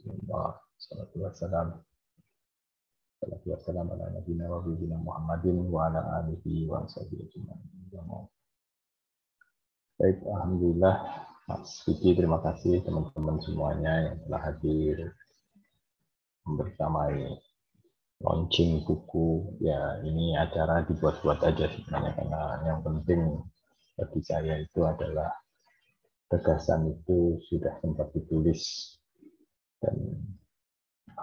Rasulullah. Salatu wassalam. Salatu wassalam ala nabiyina wa bibina Muhammadin wa ala alihi wa sahbihi Baik, Alhamdulillah. Mas Vicky, terima kasih teman-teman semuanya yang telah hadir bersamai launching buku. Ya, ini acara dibuat-buat aja sebenarnya karena yang penting bagi saya itu adalah gagasan itu sudah sempat ditulis dan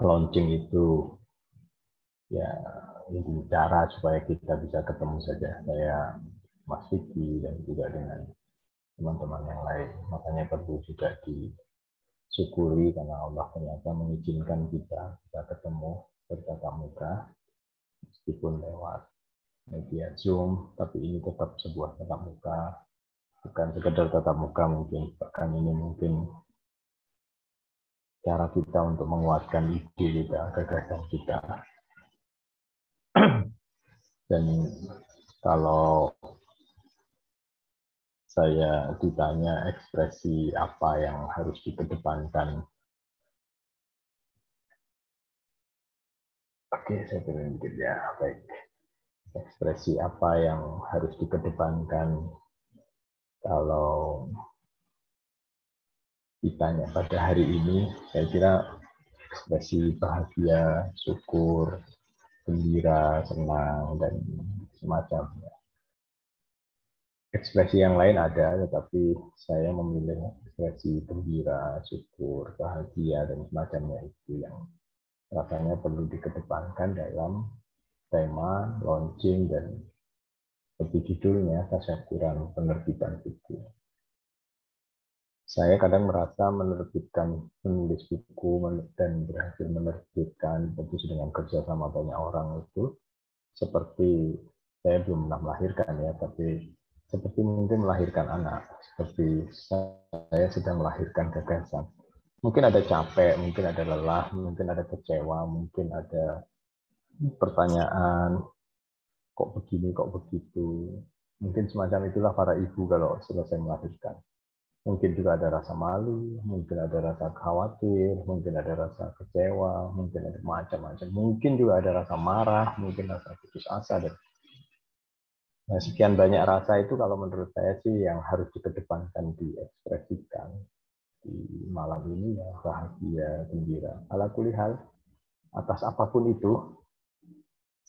launching itu ya ini cara supaya kita bisa ketemu saja. Saya Mas Vicky dan juga dengan teman-teman yang lain. Makanya perlu juga disyukuri karena Allah ternyata mengizinkan kita bisa ketemu bertatap muka meskipun lewat media Zoom tapi ini tetap sebuah tatap muka. Bukan sekedar tatap muka mungkin bahkan ini mungkin cara kita untuk menguatkan ide kita, gagasan kita. Dan kalau saya ditanya ekspresi apa yang harus dikedepankan. Oke, saya dikit ya. Baik. Ekspresi apa yang harus dikedepankan kalau ditanya pada hari ini, saya kira ekspresi bahagia, syukur, gembira, senang, dan semacamnya. Ekspresi yang lain ada, tetapi saya memilih ekspresi gembira, syukur, bahagia, dan semacamnya itu yang rasanya perlu dikedepankan dalam tema launching dan seperti judulnya tasyakuran penerbitan buku saya kadang merasa menerbitkan menulis buku dan berhasil menerbitkan tentu dengan kerja sama banyak orang itu seperti saya belum pernah melahirkan ya tapi seperti mungkin melahirkan anak seperti saya sedang melahirkan gagasan. Mungkin ada capek mungkin ada lelah mungkin ada kecewa mungkin ada pertanyaan kok begini kok begitu? Mungkin semacam itulah para ibu kalau selesai melahirkan Mungkin juga ada rasa malu, mungkin ada rasa khawatir, mungkin ada rasa kecewa, mungkin ada macam-macam. Mungkin juga ada rasa marah, mungkin rasa putus asa dan Nah, sekian banyak rasa itu kalau menurut saya sih yang harus dikedepankan, diekspresikan di malam ini ya bahagia, gembira. Ala kulihal, atas apa pun itu,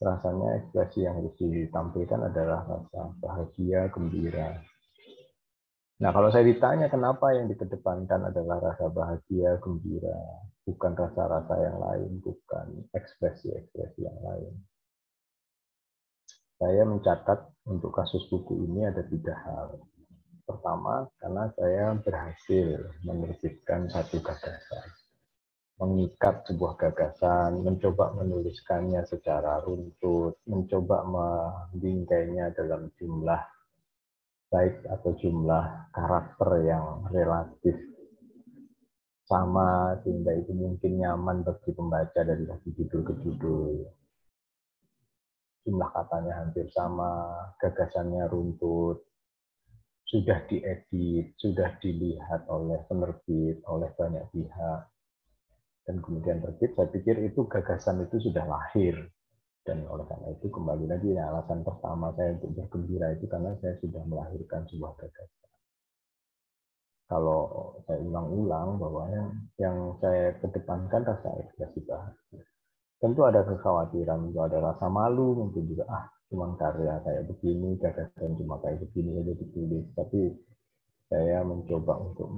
rasanya ekspresi yang harus ditampilkan adalah rasa bahagia, gembira, Nah, kalau saya ditanya kenapa yang dikedepankan adalah rasa bahagia, gembira, bukan rasa-rasa yang lain, bukan ekspresi-ekspresi yang lain. Saya mencatat untuk kasus buku ini ada tiga hal. Pertama, karena saya berhasil menerbitkan satu gagasan. Mengikat sebuah gagasan, mencoba menuliskannya secara runtut, mencoba membingkainya dalam jumlah baik atau jumlah karakter yang relatif sama sehingga itu mungkin nyaman bagi pembaca dari satu judul ke judul. Jumlah katanya hampir sama, gagasannya runtut, sudah diedit, sudah dilihat oleh penerbit, oleh banyak pihak, dan kemudian terbit, saya pikir itu gagasan itu sudah lahir dan oleh karena itu kembali lagi ya, alasan pertama saya untuk bergembira itu karena saya sudah melahirkan sebuah gagasan. Kalau saya ulang-ulang bahwa yang, yang saya kedepankan rasa ekspresi. Tentu ada kekhawatiran, ada rasa malu, mungkin juga ah cuma karya kayak begini, gagasan cuma kayak begini saja ditulis. Tapi saya mencoba untuk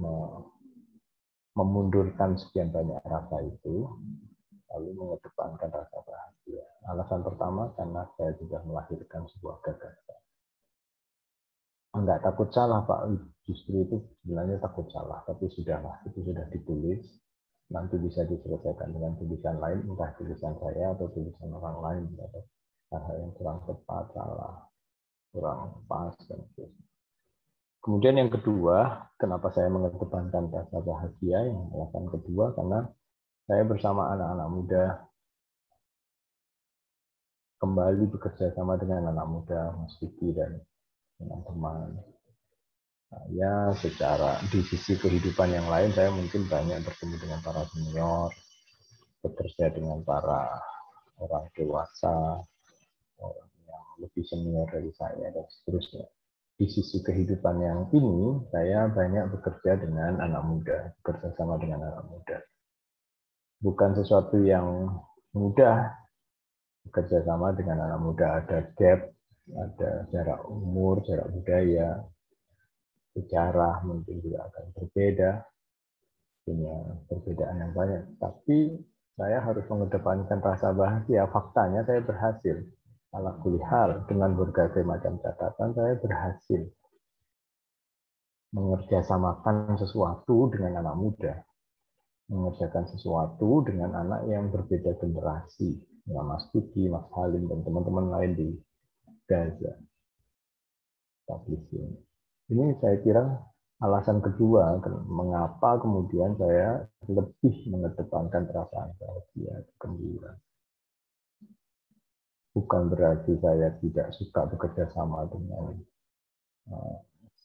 memundurkan sekian banyak rasa itu lalu mengedepankan rasa bahagia. Alasan pertama karena saya sudah melahirkan sebuah gagasan. Enggak takut salah Pak, justru itu sebenarnya takut salah, tapi sudahlah, itu sudah ditulis, nanti bisa diselesaikan dengan tulisan lain, entah tulisan saya atau tulisan orang lain, atau hal yang kurang tepat, salah, kurang pas, dan sebagainya. Kemudian yang kedua, kenapa saya mengedepankan rasa bahagia? Yang alasan kedua, karena saya bersama anak-anak muda kembali bekerja sama dengan anak muda Mas Vicky dan teman-teman. saya secara di sisi kehidupan yang lain saya mungkin banyak bertemu dengan para senior bekerja dengan para orang dewasa orang yang lebih senior dari saya dan seterusnya di sisi kehidupan yang ini saya banyak bekerja dengan anak muda bekerja sama dengan anak muda bukan sesuatu yang mudah bekerja sama dengan anak muda ada gap ada jarak umur jarak budaya sejarah mungkin juga akan berbeda, punya perbedaan yang banyak. Tapi saya harus mengedepankan rasa bahagia. Faktanya saya berhasil. Ala kulihal, dengan berbagai macam catatan, saya berhasil mengerjasamakan sesuatu dengan anak muda. Mengerjakan sesuatu dengan anak yang berbeda generasi. Ya, Mas Tuki, Mas Halim, dan teman-teman lain di Gaza. Ini saya kira alasan kedua mengapa kemudian saya lebih mengedepankan perasaan bahagia, gembira. Bukan berarti saya tidak suka bekerja sama dengan uh,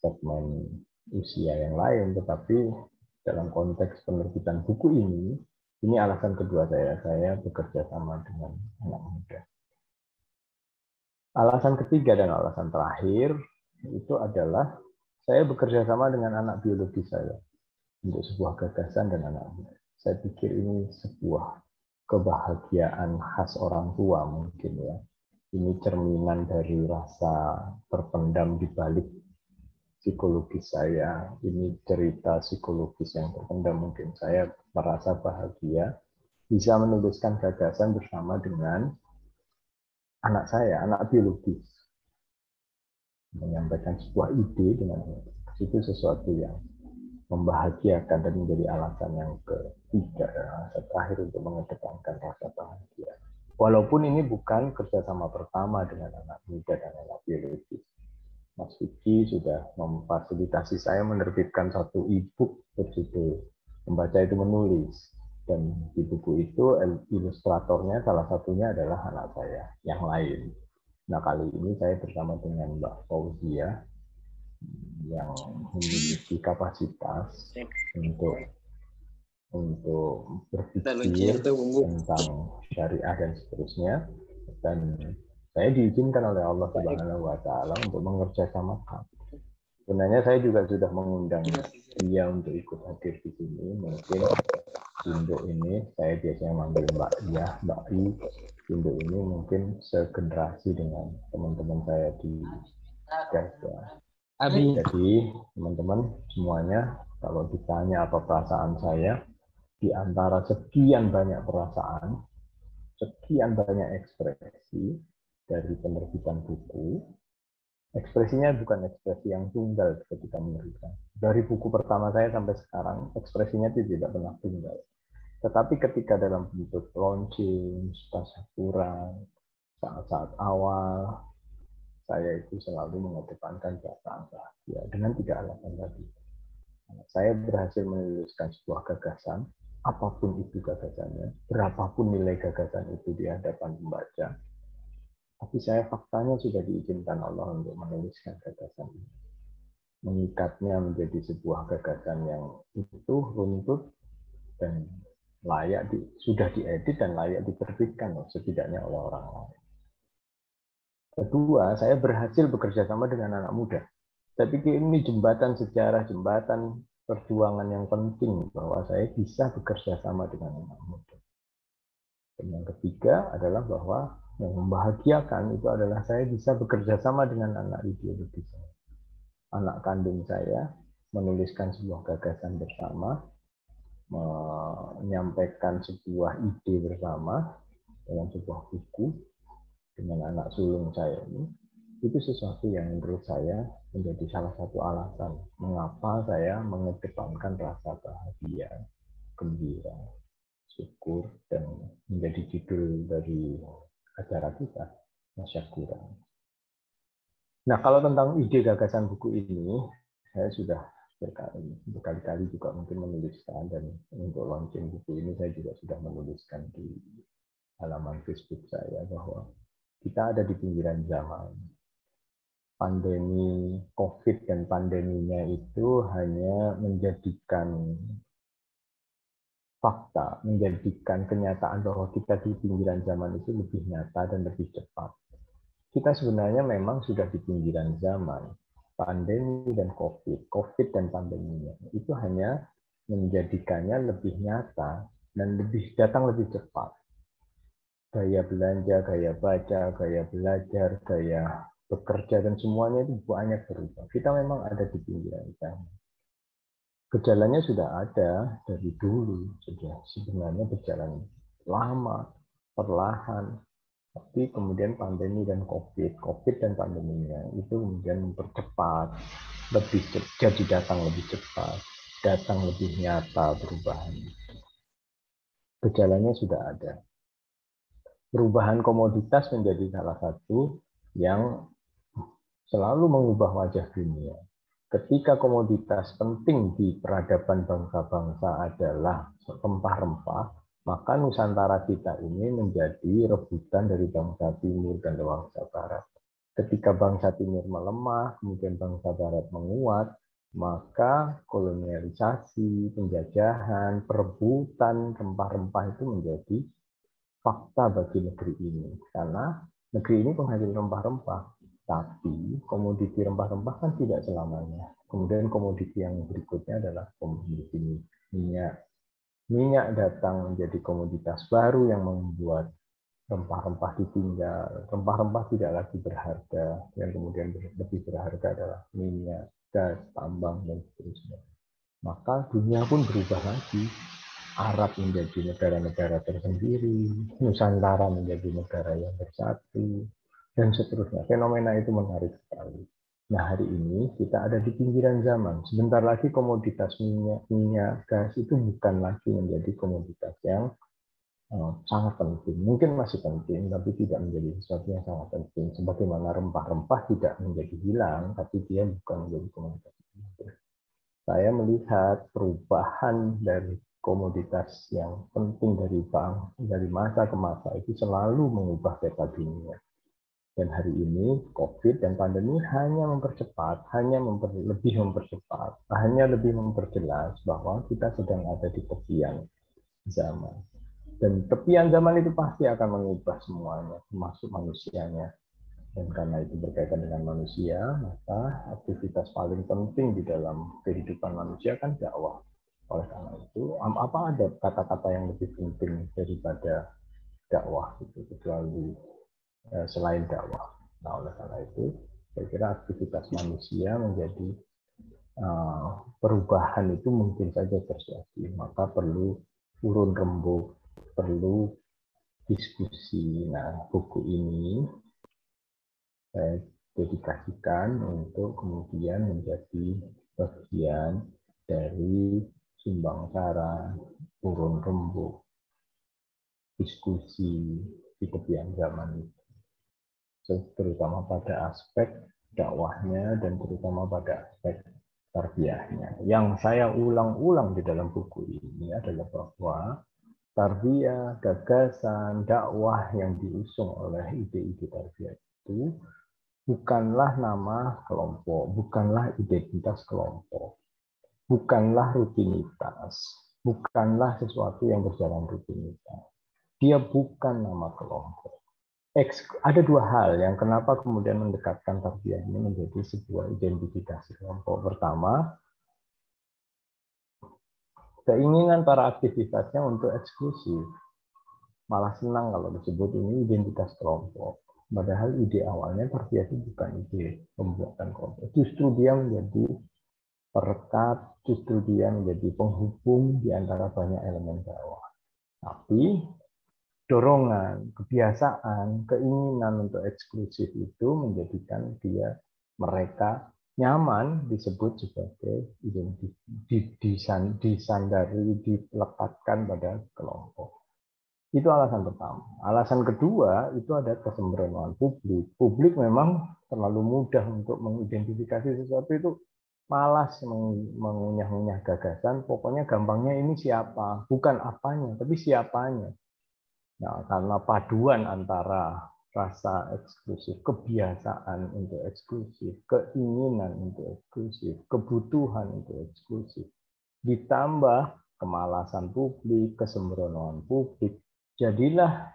segmen usia yang lain, tetapi dalam konteks penerbitan buku ini, ini alasan kedua saya, saya bekerja sama dengan anak muda. Alasan ketiga dan alasan terakhir itu adalah saya bekerja sama dengan anak biologi saya untuk sebuah gagasan dan anak muda. Saya pikir ini sebuah kebahagiaan khas orang tua mungkin ya. Ini cerminan dari rasa terpendam di balik psikologis saya. Ini cerita psikologis yang terpendam mungkin. Saya merasa bahagia bisa menuliskan gagasan bersama dengan anak saya, anak biologis menyampaikan sebuah ide dengan itu sesuatu yang membahagiakan dan menjadi alasan yang ketiga alasan terakhir untuk mengedepankan rasa bahagia. Walaupun ini bukan kerjasama pertama dengan anak muda dan anak biologis. Mas Vicky sudah memfasilitasi saya menerbitkan satu e-book berjudul Membaca itu Menulis. Dan di buku itu ilustratornya salah satunya adalah anak saya yang lain. Nah kali ini saya bersama dengan Mbak Fauzia yang memiliki kapasitas untuk untuk berpikir tentang syariah dan seterusnya dan saya diizinkan oleh Allah Subhanahu wa taala untuk mengerjasamakan. Sebenarnya saya juga sudah mengundang dia untuk ikut hadir di sini. Mungkin induk ini saya biasanya manggil Mbak Iya, Mbak I Indo ini mungkin segenerasi dengan teman-teman saya di Gaza. Abi. Jadi teman-teman semuanya kalau ditanya apa perasaan saya di antara sekian banyak perasaan, sekian banyak ekspresi dari penerbitan buku, ekspresinya bukan ekspresi yang tunggal ketika menerbitkan. Dari buku pertama saya sampai sekarang, ekspresinya tidak pernah tunggal tetapi ketika dalam bentuk launching, kurang, saat-saat awal, saya itu selalu mengedepankan perasaan bahagia dengan tiga alasan tadi. Saya berhasil menuliskan sebuah gagasan, apa pun itu gagasannya, berapapun nilai gagasan itu di hadapan pembaca, tapi saya faktanya sudah diizinkan Allah untuk menuliskan gagasan ini. Mengikatnya menjadi sebuah gagasan yang itu runtut dan layak di, sudah diedit dan layak diterbitkan setidaknya oleh orang lain. Kedua, saya berhasil bekerja sama dengan anak muda. Saya pikir ini jembatan sejarah, jembatan perjuangan yang penting bahwa saya bisa bekerja sama dengan anak muda. Dan yang ketiga adalah bahwa yang membahagiakan itu adalah saya bisa bekerja sama dengan anak ideologi saya. Anak kandung saya menuliskan sebuah gagasan bersama, menyampaikan sebuah ide bersama dalam sebuah buku dengan anak sulung saya ini itu sesuatu yang menurut saya menjadi salah satu alasan mengapa saya mengedepankan rasa bahagia, gembira, syukur dan menjadi judul dari acara kita Masyakuran. Nah kalau tentang ide gagasan buku ini saya sudah berkali-kali juga mungkin menuliskan dan untuk launching buku ini saya juga sudah menuliskan di halaman Facebook saya bahwa kita ada di pinggiran zaman. pandemi COVID dan pandeminya itu hanya menjadikan fakta, menjadikan kenyataan bahwa kita di pinggiran zaman itu lebih nyata dan lebih cepat. Kita sebenarnya memang sudah di pinggiran zaman. Pandemi dan COVID, COVID dan pandeminya, itu hanya menjadikannya lebih nyata dan lebih datang lebih cepat. Gaya belanja, gaya baca, gaya belajar, gaya bekerja dan semuanya itu banyak berubah. Kita memang ada di pinggiran sana. Gejalanya sudah ada dari dulu, sudah sebenarnya berjalan lama, perlahan, tapi kemudian pandemi dan COVID, COVID dan pandeminya itu kemudian mempercepat, lebih jadi datang lebih cepat datang lebih nyata perubahan. Gejalanya sudah ada. Perubahan komoditas menjadi salah satu yang selalu mengubah wajah dunia. Ketika komoditas penting di peradaban bangsa-bangsa adalah rempah-rempah, maka Nusantara kita ini menjadi rebutan dari bangsa timur dan bangsa barat. Ketika bangsa timur melemah, kemudian bangsa barat menguat, maka kolonialisasi, penjajahan, perebutan rempah-rempah itu menjadi fakta bagi negeri ini. Karena negeri ini penghasil rempah-rempah, tapi komoditi rempah-rempah kan tidak selamanya. Kemudian komoditi yang berikutnya adalah komoditi minyak. Minyak datang menjadi komoditas baru yang membuat rempah-rempah ditinggal. Rempah-rempah tidak lagi berharga. Yang kemudian lebih berharga adalah minyak gas, tambang, dan seterusnya. Maka dunia pun berubah lagi. Arab menjadi negara-negara tersendiri, Nusantara menjadi negara yang bersatu, dan seterusnya. Fenomena itu menarik sekali. Nah hari ini kita ada di pinggiran zaman. Sebentar lagi komoditas minyak, minyak gas itu bukan lagi menjadi komoditas yang Eh, sangat penting. Mungkin masih penting, tapi tidak menjadi sesuatu yang sangat penting. Sebagaimana rempah-rempah tidak menjadi hilang, tapi dia bukan menjadi komoditas. Saya melihat perubahan dari komoditas yang penting dari bank dari masa ke masa itu selalu mengubah peta dunia. Dan hari ini COVID dan pandemi hanya mempercepat, hanya memper, lebih mempercepat, hanya lebih memperjelas bahwa kita sedang ada di tepian zaman dan tepian zaman itu pasti akan mengubah semuanya, termasuk manusianya. Dan karena itu berkaitan dengan manusia, maka aktivitas paling penting di dalam kehidupan manusia kan dakwah. Oleh karena itu, apa ada kata-kata yang lebih penting daripada dakwah itu kecuali selain dakwah. Nah, oleh karena itu, saya kira aktivitas manusia menjadi uh, perubahan itu mungkin saja terjadi. Maka perlu urun rembuk perlu diskusi. Nah, buku ini saya dedikasikan untuk kemudian menjadi bagian dari sumbang sara, urun rembuk, diskusi di tepian zaman itu. Terutama pada aspek dakwahnya dan terutama pada aspek tarbiyahnya. Yang saya ulang-ulang di dalam buku ini adalah bahwa tarbiyah, gagasan, dakwah yang diusung oleh ide-ide tarbiyah itu bukanlah nama kelompok, bukanlah identitas kelompok, bukanlah rutinitas, bukanlah sesuatu yang berjalan rutinitas. Dia bukan nama kelompok. Ada dua hal yang kenapa kemudian mendekatkan tarbiyah ini menjadi sebuah identifikasi kelompok. Pertama, keinginan para aktivitasnya untuk eksklusif. Malah senang kalau disebut ini identitas kelompok. Padahal ide awalnya terbiasa bukan ide pembuatan kelompok. Justru dia menjadi perekat, justru dia menjadi penghubung di antara banyak elemen dakwah. Tapi dorongan, kebiasaan, keinginan untuk eksklusif itu menjadikan dia mereka nyaman disebut sebagai disandari, dilekatkan pada kelompok. Itu alasan pertama. Alasan kedua itu ada kesembronoan publik. Publik memang terlalu mudah untuk mengidentifikasi sesuatu itu malas mengunyah-unyah gagasan. Pokoknya gampangnya ini siapa, bukan apanya, tapi siapanya. Nah, karena paduan antara rasa eksklusif, kebiasaan untuk eksklusif, keinginan untuk eksklusif, kebutuhan untuk eksklusif, ditambah kemalasan publik, kesembronoan publik, jadilah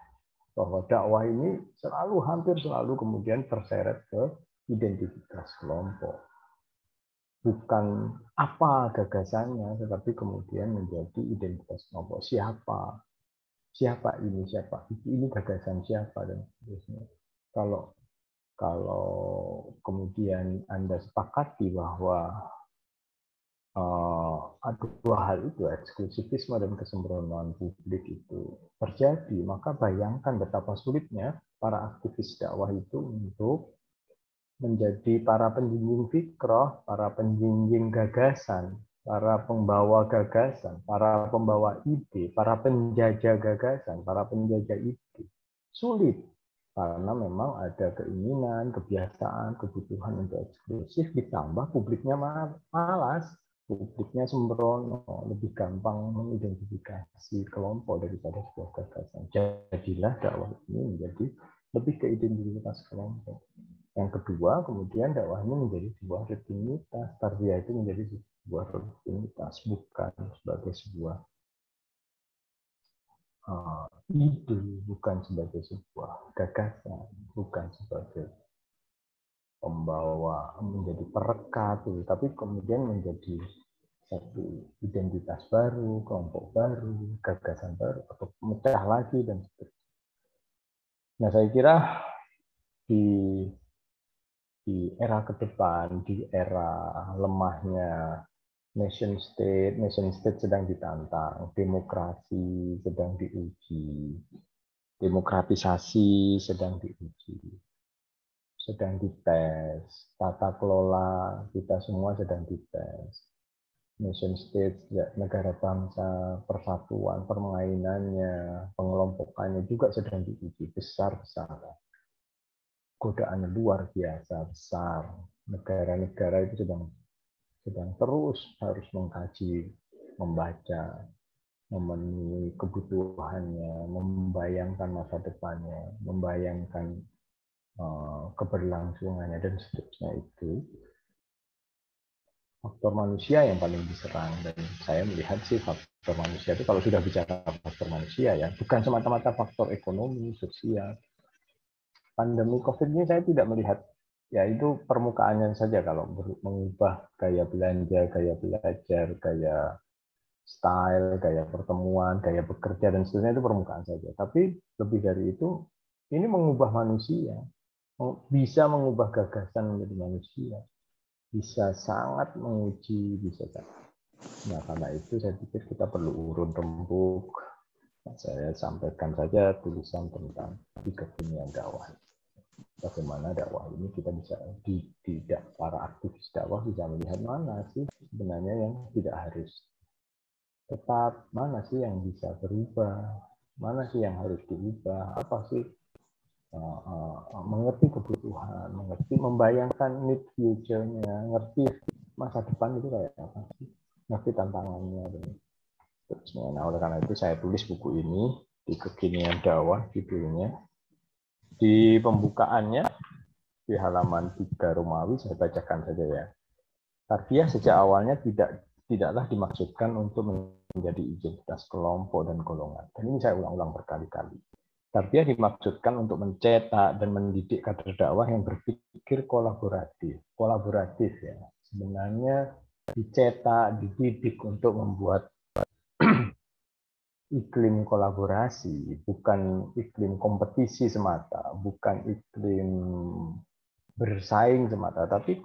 bahwa dakwah ini selalu hampir selalu kemudian terseret ke identitas kelompok. Bukan apa gagasannya, tetapi kemudian menjadi identitas kelompok. Siapa siapa ini siapa? Itu ini gagasan siapa dan seterusnya. Kalau kalau kemudian anda sepakati bahwa uh, dua hal itu eksklusivisme dan kesembronoan publik itu terjadi maka bayangkan betapa sulitnya para aktivis dakwah itu untuk menjadi para penjunjung fikroh, para penjunjung gagasan, para pembawa gagasan, para pembawa ide, para penjajah gagasan, para penjajah ide. Sulit karena memang ada keinginan, kebiasaan, kebutuhan untuk eksklusif ditambah publiknya malas, publiknya sembrono, lebih gampang mengidentifikasi kelompok daripada sebuah gagasan. Jadilah dakwah ini menjadi lebih ke identitas kelompok. Yang kedua, kemudian dakwah ini menjadi sebuah rutinitas. Tarbiyah itu menjadi sebuah rutinitas, bukan sebagai sebuah uh, ide, bukan sebagai sebuah gagasan, bukan sebagai pembawa menjadi perekat, tapi kemudian menjadi satu identitas baru, kelompok baru, gagasan baru, atau pecah lagi dan seterusnya. Nah, saya kira di di era ke depan, di era lemahnya nation state, nation state sedang ditantang, demokrasi sedang diuji, demokratisasi sedang diuji, sedang dites, tata kelola kita semua sedang dites. Nation state, negara bangsa, persatuan, permainannya, pengelompokannya juga sedang diuji besar-besaran godaannya luar biasa besar. Negara-negara itu sedang sedang terus harus mengkaji, membaca, memenuhi kebutuhannya, membayangkan masa depannya, membayangkan uh, keberlangsungannya dan seterusnya itu. Faktor manusia yang paling diserang dan saya melihat sih faktor manusia itu kalau sudah bicara faktor manusia ya bukan semata-mata faktor ekonomi, sosial, pandemi COVID ini saya tidak melihat ya itu permukaannya saja kalau mengubah gaya belanja, gaya belajar, gaya style, gaya pertemuan, gaya bekerja dan seterusnya itu permukaan saja. Tapi lebih dari itu ini mengubah manusia, bisa mengubah gagasan menjadi manusia, bisa sangat menguji, bisa Nah karena itu saya pikir kita perlu urun rembuk. Saya sampaikan saja tulisan tentang tiga dunia dakwah bagaimana dakwah ini kita bisa di, tidak para aktivis dakwah bisa melihat mana sih sebenarnya yang tidak harus tetap, mana sih yang bisa berubah, mana sih yang harus diubah, apa sih uh, uh, mengerti kebutuhan, mengerti membayangkan need future-nya, ngerti masa depan itu kayak apa sih, ngerti tantangannya dan seterusnya. Nah oleh karena itu saya tulis buku ini di kekinian dakwah judulnya di pembukaannya di halaman 3 Romawi saya bacakan saja ya. Tarbiyah sejak awalnya tidak tidaklah dimaksudkan untuk menjadi identitas kelompok dan golongan. Dan ini saya ulang-ulang berkali-kali. Tarbiyah dimaksudkan untuk mencetak dan mendidik kader dakwah yang berpikir kolaboratif. Kolaboratif ya. Sebenarnya dicetak, dididik untuk membuat iklim kolaborasi, bukan iklim kompetisi semata, bukan iklim bersaing semata, tapi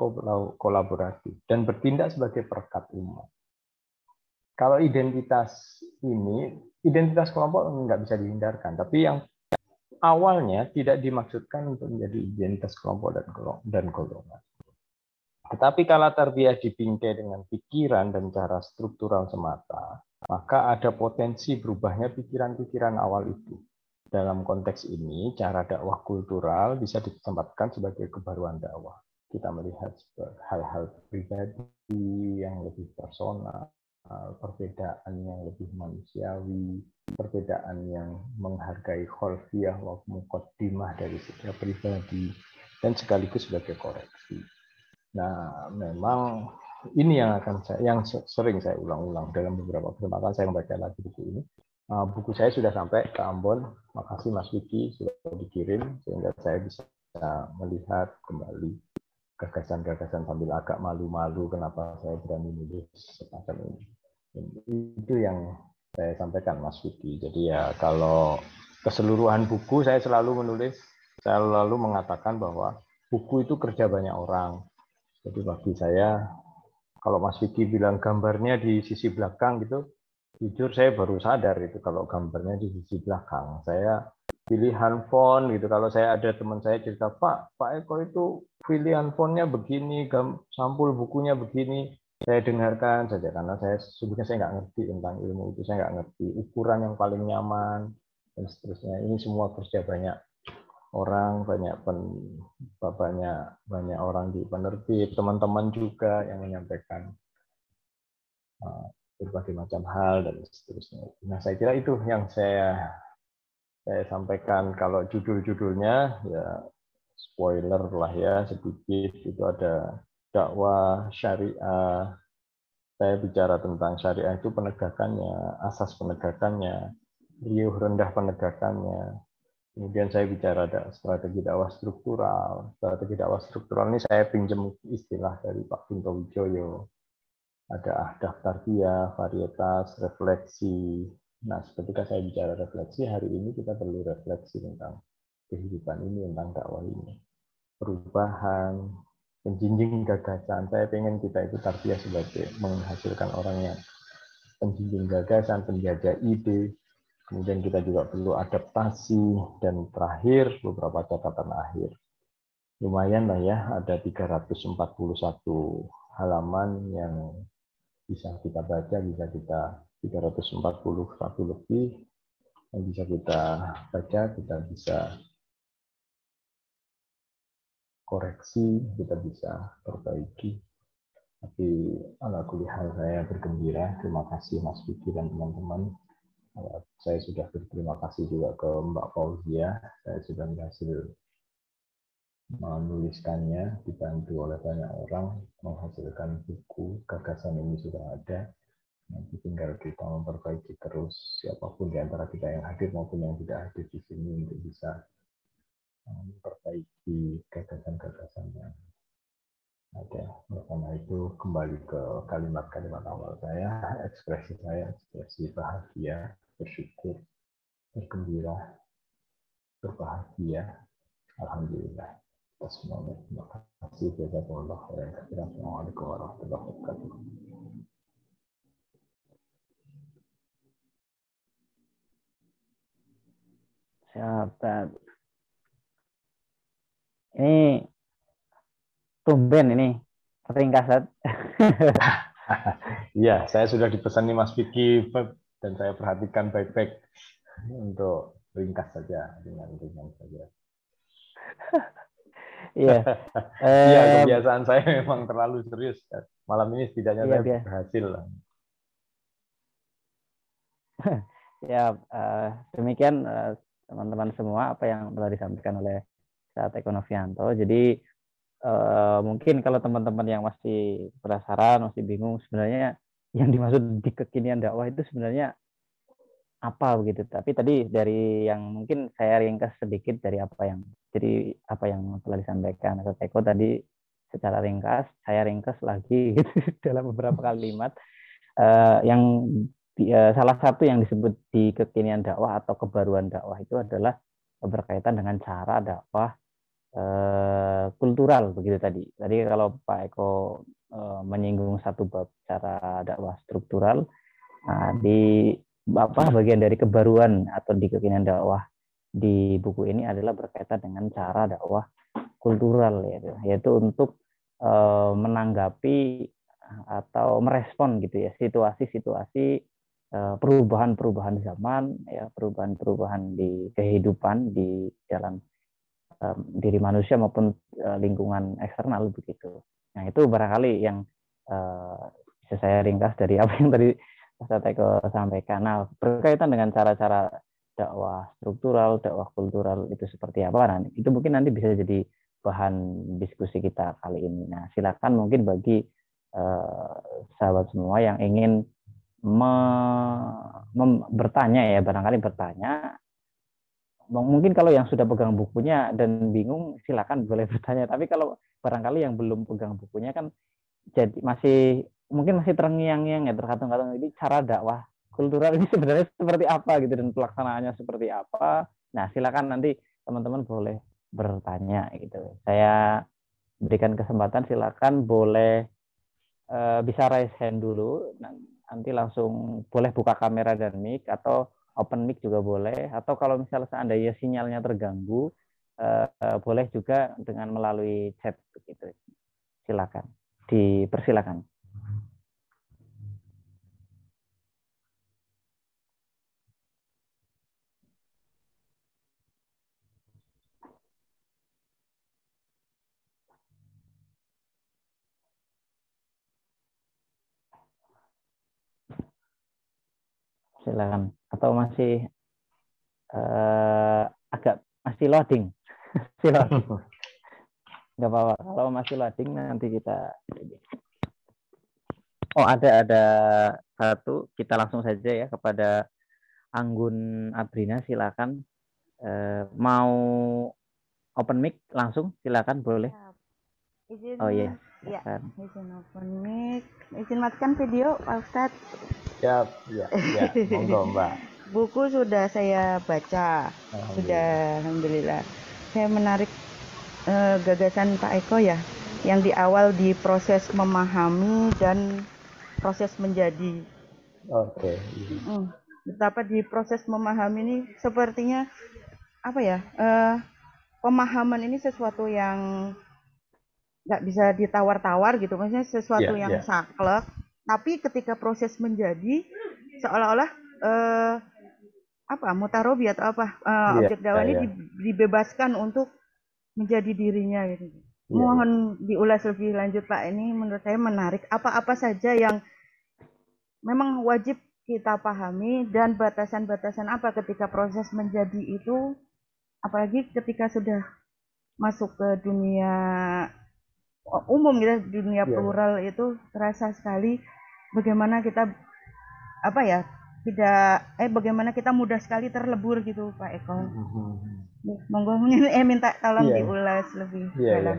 kolaboratif dan bertindak sebagai perekat umat. Kalau identitas ini, identitas kelompok nggak bisa dihindarkan, tapi yang awalnya tidak dimaksudkan untuk menjadi identitas kelompok dan golongan. Tetapi kalau tarbiyah dibingkai dengan pikiran dan cara struktural semata, maka ada potensi berubahnya pikiran-pikiran awal itu. Dalam konteks ini, cara dakwah kultural bisa ditempatkan sebagai kebaruan dakwah. Kita melihat hal-hal pribadi yang lebih personal, perbedaan yang lebih manusiawi, perbedaan yang menghargai kholfiyah wa muqaddimah dari setiap pribadi, dan sekaligus sebagai koreksi. Nah, memang ini yang akan saya, yang sering saya ulang-ulang dalam beberapa kesempatan saya membaca lagi buku ini. Uh, buku saya sudah sampai ke Ambon. Makasih Mas Wiki sudah dikirim sehingga saya bisa melihat kembali gagasan-gagasan sambil agak malu-malu kenapa saya berani menulis semacam ini. Itu yang saya sampaikan Mas Wiki. Jadi ya kalau keseluruhan buku saya selalu menulis, saya selalu mengatakan bahwa buku itu kerja banyak orang. Jadi bagi saya kalau Mas Vicky bilang gambarnya di sisi belakang gitu, jujur saya baru sadar itu kalau gambarnya di sisi belakang. Saya pilihan font gitu. Kalau saya ada teman saya cerita, Pak, Pak Eko itu pilihan fontnya begini, sampul bukunya begini. Saya dengarkan saja karena saya sesungguhnya saya nggak ngerti tentang ilmu itu, saya nggak ngerti ukuran yang paling nyaman dan seterusnya. Ini semua kerja banyak orang, banyak pen, banyak banyak orang di penerbit, teman-teman juga yang menyampaikan uh, berbagai macam hal dan seterusnya. Nah, saya kira itu yang saya saya sampaikan. Kalau judul-judulnya ya spoiler lah ya sedikit. Itu ada dakwah syariah. Saya bicara tentang syariah itu penegakannya asas penegakannya riuh rendah penegakannya Kemudian saya bicara ada strategi dakwah struktural. Strategi dakwah struktural ini saya pinjam istilah dari Pak Kunto Wijoyo. Ada ahdaf tarbiyah, varietas, refleksi. Nah, ketika saya bicara refleksi, hari ini kita perlu refleksi tentang kehidupan ini, tentang dakwah ini. Perubahan, penjinjing gagasan. Saya ingin kita itu tarbiyah sebagai menghasilkan orang yang penjinjing gagasan, penjajah ide, Kemudian kita juga perlu adaptasi dan terakhir beberapa catatan akhir. Lumayan lah ya, ada 341 halaman yang bisa kita baca, bisa kita 341 lebih yang bisa kita baca, kita bisa koreksi, kita bisa perbaiki. Tapi ala hal saya bergembira. Terima kasih Mas Vicky dan teman-teman saya sudah berterima kasih juga ke Mbak Fauzia. Saya sudah berhasil menuliskannya, dibantu oleh banyak orang, menghasilkan buku, gagasan ini sudah ada. Nanti tinggal kita memperbaiki terus siapa pun di antara kita yang hadir maupun yang tidak hadir di sini untuk bisa memperbaiki gagasan-gagasan yang ada. Karena itu kembali ke kalimat-kalimat awal saya, ekspresi saya, ekspresi bahagia, bersyukur, bergembira, berbahagia. Alhamdulillah. Kasih. Jazakallah khairan. Assalamualaikum warahmatullahi wabarakatuh. Siap, Ini tumben ini ringkasan. Iya, saya sudah dipesan nih Mas Vicky dan saya perhatikan baik-baik untuk ringkas saja dengan ringan saja. Iya. Iya, kebiasaan saya memang terlalu serius. Malam ini setidaknya iya, saya biasa. berhasil. ya, uh, demikian teman teman-teman semua apa yang telah disampaikan oleh saat Ekonovianto. Jadi uh, mungkin kalau teman-teman yang masih penasaran, masih bingung sebenarnya yang dimaksud di kekinian dakwah itu sebenarnya apa begitu. Tapi tadi dari yang mungkin saya ringkas sedikit dari apa yang jadi apa yang telah disampaikan atau Eko tadi secara ringkas saya ringkas lagi gitu, dalam beberapa kalimat. Uh, yang uh, salah satu yang disebut di kekinian dakwah atau kebaruan dakwah itu adalah berkaitan dengan cara dakwah uh, kultural begitu tadi. Tadi kalau Pak Eko uh, menyinggung satu bab cara dakwah struktural nah, di apa bagian dari kebaruan atau di kekinian dakwah di buku ini adalah berkaitan dengan cara dakwah kultural yaitu, yaitu untuk e, menanggapi atau merespon gitu ya situasi-situasi perubahan-perubahan zaman ya perubahan-perubahan di kehidupan di dalam e, diri manusia maupun e, lingkungan eksternal begitu. Nah itu barangkali yang bisa saya ringkas dari apa yang tadi Mas Teko sampaikan. Nah, berkaitan dengan cara-cara dakwah struktural, dakwah kultural itu seperti apa nanti? Itu mungkin nanti bisa jadi bahan diskusi kita kali ini. Nah, silakan mungkin bagi uh, sahabat semua yang ingin me, mem, bertanya ya, barangkali bertanya. Mungkin kalau yang sudah pegang bukunya dan bingung, silakan boleh bertanya. Tapi kalau barangkali yang belum pegang bukunya kan jadi masih mungkin masih terngiang-ngiang ya terkatung-katung ini cara dakwah kultural ini sebenarnya seperti apa gitu dan pelaksanaannya seperti apa. Nah, silakan nanti teman-teman boleh bertanya gitu. Saya berikan kesempatan silakan boleh uh, bisa raise hand dulu nanti langsung boleh buka kamera dan mic atau open mic juga boleh atau kalau misalnya seandainya sinyalnya terganggu uh, boleh juga dengan melalui chat gitu. Silakan. Dipersilakan. silakan atau masih uh, agak masih loading? Silakan nggak apa-apa. Kalau masih loading nanti kita oh ada ada satu. Kita langsung saja ya kepada Anggun Abrina silakan. Uh, mau open mic langsung? Silakan boleh. Izin oh iya. ya izin open mic. Izin matikan video Pak Ustadz Siap, ya, ya. Monggo, Mbak. Buku sudah saya baca. Alhamdulillah. Sudah alhamdulillah. Saya menarik uh, gagasan Pak Eko ya, yang di awal di proses memahami dan proses menjadi. Oke. Okay. Hmm, betapa di proses memahami ini sepertinya apa ya? Uh, pemahaman ini sesuatu yang nggak bisa ditawar-tawar gitu, maksudnya sesuatu yeah, yang yeah. saklek tapi ketika proses menjadi seolah-olah uh, apa mutarobi atau apa uh, yeah, objek dakwah yeah, ini dibebaskan untuk menjadi dirinya gitu. Yeah. Mohon diulas lebih lanjut Pak. Ini menurut saya menarik. Apa-apa saja yang memang wajib kita pahami dan batasan-batasan apa ketika proses menjadi itu apalagi ketika sudah masuk ke dunia umum gitu dunia yeah. plural itu terasa sekali bagaimana kita apa ya tidak eh bagaimana kita mudah sekali terlebur gitu Pak Eko. Mm-hmm. Monggo eh minta tolong yeah. diulas lebih yeah, dalam.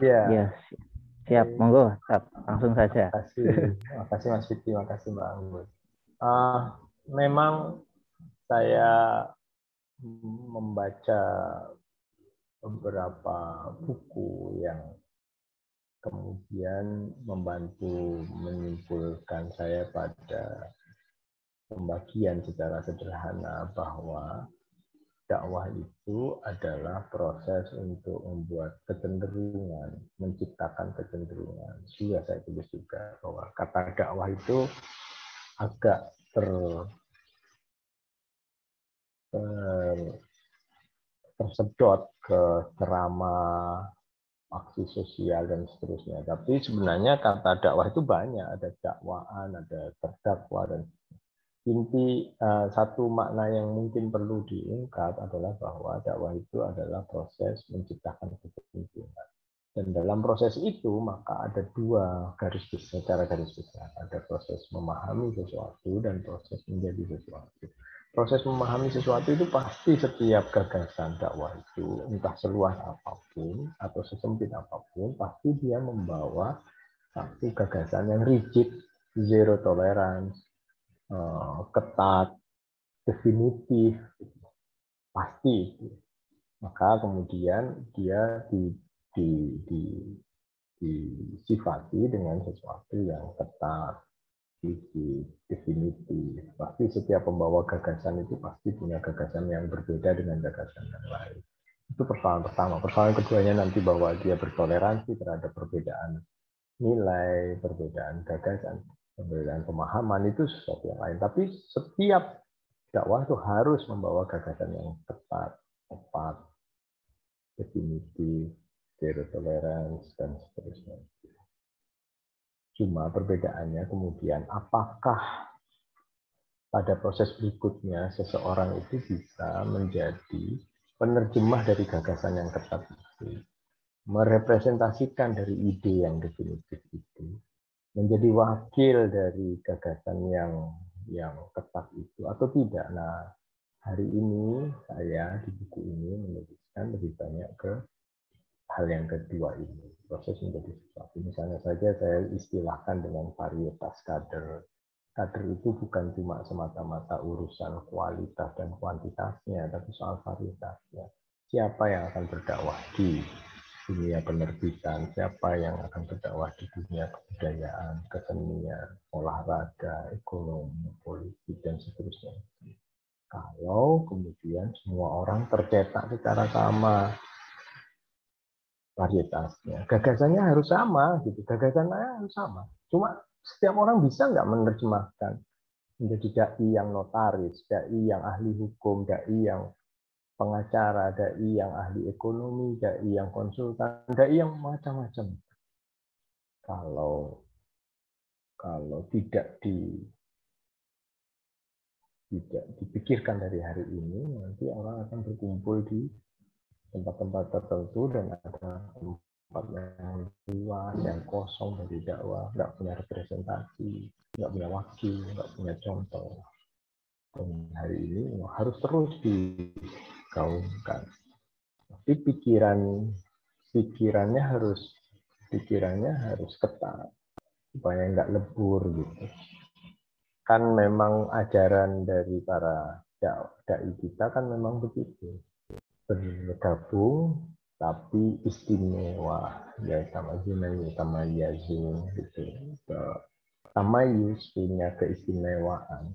Iya. Yeah. Yeah. Siap, monggo, langsung saja. Terima kasih, terima kasih Mas Fiti, terima kasih Mbak Anggun. Uh, memang saya membaca beberapa buku yang kemudian membantu menyimpulkan saya pada pembagian secara sederhana bahwa dakwah itu adalah proses untuk membuat kecenderungan, menciptakan kecenderungan. Sudah saya tulis juga bahwa kata dakwah itu agak ter, ter tersedot ke ceramah aksi sosial dan seterusnya. Tapi sebenarnya kata dakwah itu banyak, ada dakwaan, ada terdakwa dan inti uh, satu makna yang mungkin perlu diungkap adalah bahwa dakwah itu adalah proses menciptakan kepentingan. Dan dalam proses itu maka ada dua garis besar, cara garis besar. Ada proses memahami sesuatu dan proses menjadi sesuatu proses memahami sesuatu itu pasti setiap gagasan dakwah itu entah seluas apa pun atau sesempit apa pun pasti dia membawa satu gagasan yang rigid zero tolerance eh, ketat definitif. Pasti maka kemudian dia di, di, di, disifati dengan sesuatu yang ketat visi. Pasti setiap pembawa gagasan itu pasti punya gagasan yang berbeda dengan gagasan yang lain. Itu persoalan pertama. Persoalan keduanya nanti bahwa dia bertoleransi terhadap perbedaan nilai, perbedaan gagasan, perbedaan pemahaman itu sesuatu yang lain. Tapi setiap dakwah itu harus membawa gagasan yang tepat, tepat, definitif, zero tolerance, dan seterusnya. Cuma perbedaannya kemudian apakah pada proses berikutnya seseorang itu bisa menjadi penerjemah dari gagasan yang ketat itu, merepresentasikan dari ide yang definitif itu, menjadi wakil dari gagasan yang yang ketat itu atau tidak. Nah, hari ini saya di buku ini menuliskan lebih banyak ke hal yang kedua ini proses menjadi sesuatu. Misalnya saja saya istilahkan dengan varietas kader. Kader itu bukan cuma semata-mata urusan kualitas dan kuantitasnya tapi soal varietasnya. Siapa yang akan berdakwah di dunia penerbitan, siapa yang akan berdakwah di dunia kebudayaan, kesenian, olahraga, ekonomi, politik, dan seterusnya. Kalau kemudian semua orang tercetak secara sama, varietasnya. Gagasannya harus sama, gitu. Gagasannya harus sama. Cuma setiap orang bisa nggak menerjemahkan menjadi dai yang notaris, dai yang ahli hukum, dai yang pengacara, dai yang ahli ekonomi, dai yang konsultan, dai yang macam-macam. Kalau kalau tidak di tidak dipikirkan dari hari ini, nanti orang akan berkumpul di tempat-tempat tertentu dan ada tempat yang luas, yang kosong dari dakwah, nggak punya representasi, nggak punya wakil, nggak punya contoh. Dan hari ini harus terus digaungkan. Tapi pikiran pikirannya harus pikirannya harus ketat supaya nggak lebur gitu. Kan memang ajaran dari para dai kita kan memang begitu bergabung tapi istimewa. Ya sama Zunayu sama Yazun gitu. Sama Yus punya keistimewaan.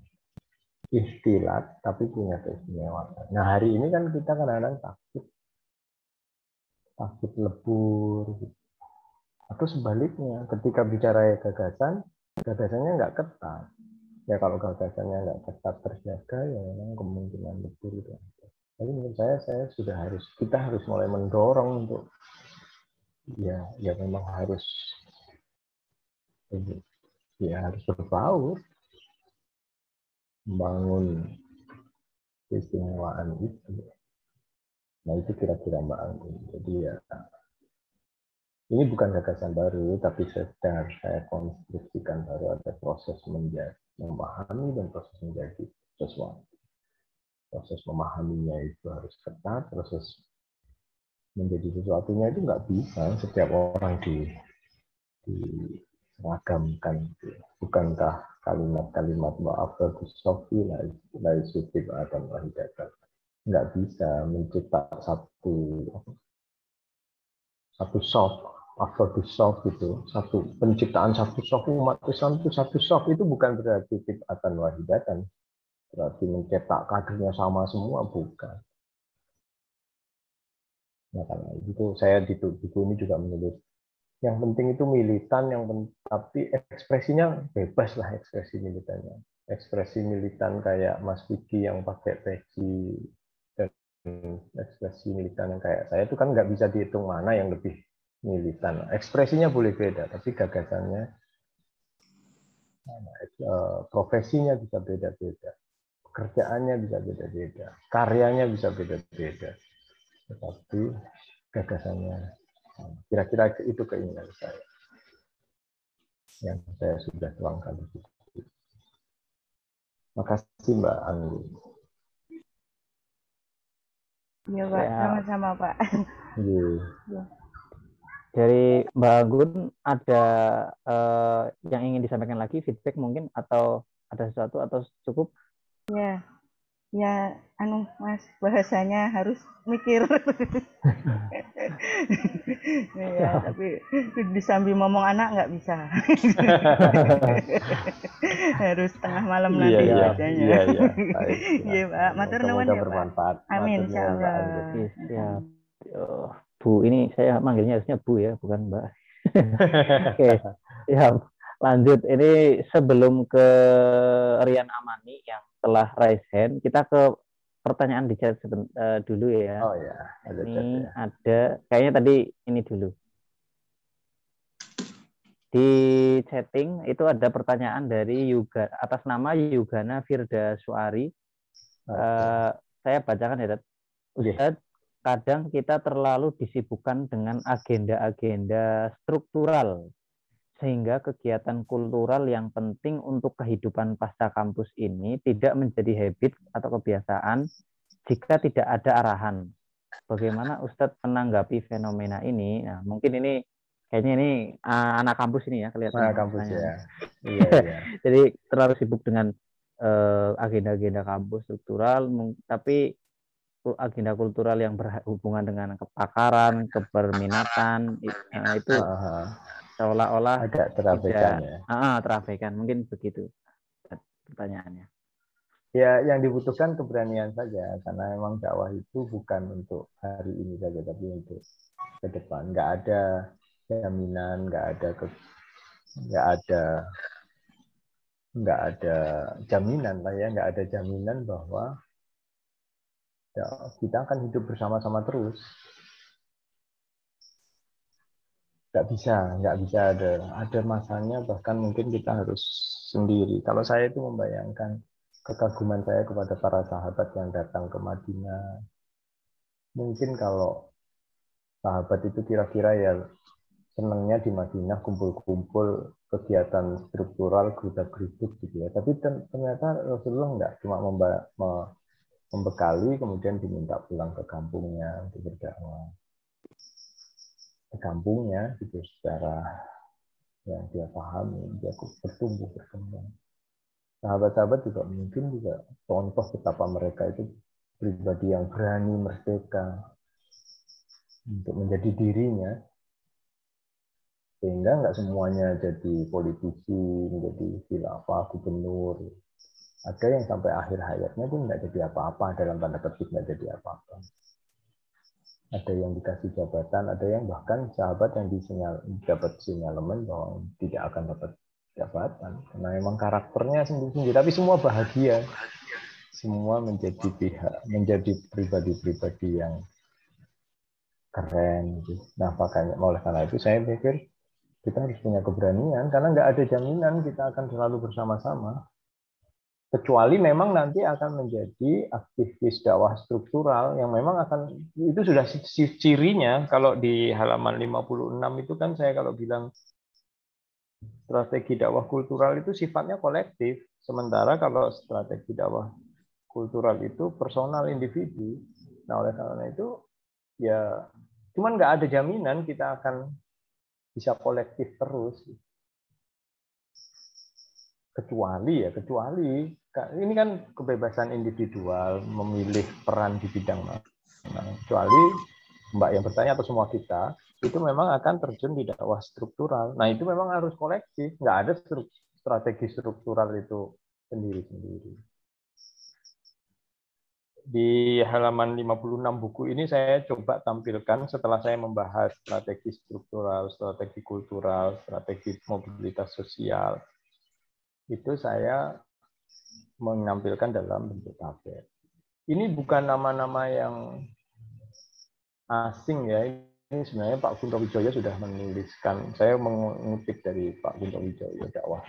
Istilat tapi punya keistimewaan. Nah hari ini kan kita kadang-kadang takut. Takut lebur gitu. atau sebaliknya ketika bicara gagasan gagasannya nggak ketat. Ya kalau gagasannya nggak ketat terjaga ya memang kemungkinan lebur itu jadi menurut saya saya sudah harus kita harus mulai mendorong untuk ya ya memang harus ya harus berbaur membangun keistimewaan itu. Nah itu kira-kira Mbak Anggun. Jadi ya ini bukan gagasan baru, tapi sedang saya konstruksikan baru ada proses menjadi memahami dan proses menjadi sesuatu proses memahaminya itu harus ketat, proses menjadi sesuatunya itu nggak bisa setiap orang di diseragamkan. Bukankah kalimat-kalimat maaf bagus sofi dari sutib adam wahidatan nggak bisa mencipta satu satu soft after soft itu satu penciptaan satu soft umat Islam itu satu soft itu bukan berarti tip akan wahidatan berarti mencetak kadernya sama semua bukan. Nah karena itu saya di buku ini juga menulis. Yang penting itu militan yang penting, tapi ekspresinya bebas lah ekspresi militannya. Ekspresi militan kayak Mas Vicky yang pakai peci dan ekspresi militan yang kayak saya itu kan nggak bisa dihitung mana yang lebih militan. Ekspresinya boleh beda tapi gagasannya eh, profesinya bisa beda-beda kerjaannya bisa beda-beda, karyanya bisa beda-beda, tetapi gagasannya Kira-kira itu keinginan saya yang saya sudah tuangkan di situ. Makasih Mbak Anggi. Iya Pak, sama-sama Pak. Iya. Dari Mbak Anggun ada uh, yang ingin disampaikan lagi feedback mungkin atau ada sesuatu atau cukup? Ya, ya, anu Mas bahasanya harus mikir. ya, tapi disambi ngomong anak nggak bisa. harus tengah malam iya, nanti iya, bacanya. Iya, iya. Iya, Pak. Matur nuwun ya, Pak. Amin, insyaallah. Siap. Oh, Bu, ini saya manggilnya harusnya Bu ya, bukan Mbak. Oke, siap. Lanjut, ini sebelum ke Rian Amani yang setelah raise hand, kita ke pertanyaan di chat uh, dulu ya. Oh ya, ada ini chat ya. ada kayaknya tadi ini dulu. di chatting itu ada pertanyaan dari Yuga atas nama Yugana Firda Suari. Uh, saya bacakan ya, Ustaz. Kadang kita terlalu disibukkan dengan agenda-agenda struktural sehingga kegiatan kultural yang penting untuk kehidupan pasca kampus ini tidak menjadi habit atau kebiasaan jika tidak ada arahan. Bagaimana Ustadz menanggapi fenomena ini? Nah, mungkin ini kayaknya ini uh, anak kampus ini ya kelihatan. Anak kampus ya. iya, iya. Jadi terlalu sibuk dengan uh, agenda-agenda kampus struktural, tapi agenda kultural yang berhubungan dengan kepakaran, keberminatan uh, itu seolah-olah agak terabaikan ya. Uh, terabaikan, mungkin begitu pertanyaannya. Ya, yang dibutuhkan keberanian saja, karena memang dakwah itu bukan untuk hari ini saja, tapi untuk ke depan. Nggak ada jaminan, nggak ada ke, nggak ada nggak ada jaminan lah ya, nggak ada jaminan bahwa ya, kita akan hidup bersama-sama terus. Nggak bisa, nggak bisa ada ada masanya bahkan mungkin kita harus sendiri. Kalau saya itu membayangkan kekaguman saya kepada para sahabat yang datang ke Madinah. Mungkin kalau sahabat itu kira-kira ya senangnya di Madinah kumpul-kumpul kegiatan struktural geruda-geruduk gitu ya. Tapi ternyata Rasulullah enggak cuma membekali kemudian diminta pulang ke kampungnya untuk berdakwah. Kampungnya gitu secara yang dia pahami, dia bertumbuh berkembang. Sahabat-sahabat juga mungkin juga contoh betapa mereka itu pribadi yang berani merdeka untuk menjadi dirinya sehingga nggak semuanya jadi politisi, menjadi khilafah, gubernur. Ada yang sampai akhir hayatnya pun nggak jadi apa-apa, dalam tanda petik nggak jadi apa-apa. Ada yang dikasih jabatan, ada yang bahkan sahabat yang disinyal, dapat sinyalemen bahwa tidak akan dapat jabatan. Karena memang karakternya sendiri-sendiri, tapi semua bahagia. Semua menjadi pihak, menjadi pribadi-pribadi yang keren. Gitu. Nah, makanya oleh karena itu saya pikir kita harus punya keberanian karena nggak ada jaminan kita akan selalu bersama-sama. Kecuali memang nanti akan menjadi aktivis dakwah struktural yang memang akan itu sudah cirinya kalau di halaman 56 itu kan saya kalau bilang strategi dakwah kultural itu sifatnya kolektif. Sementara kalau strategi dakwah kultural itu personal individu. Nah oleh karena itu ya cuman nggak ada jaminan kita akan bisa kolektif terus. Kecuali ya, kecuali ini kan kebebasan individual memilih peran di bidang mana. Kecuali Mbak yang bertanya atau semua kita itu memang akan terjun di dakwah struktural. Nah itu memang harus kolektif, nggak ada strategi struktural itu sendiri-sendiri di halaman 56 buku ini saya coba tampilkan setelah saya membahas strategi struktural, strategi kultural, strategi mobilitas sosial. Itu saya menampilkan dalam bentuk tabel. Ini bukan nama-nama yang asing ya. Ini sebenarnya Pak Kunto Wijoyo sudah menuliskan. Saya mengutip dari Pak Kunto Wijoyo dakwah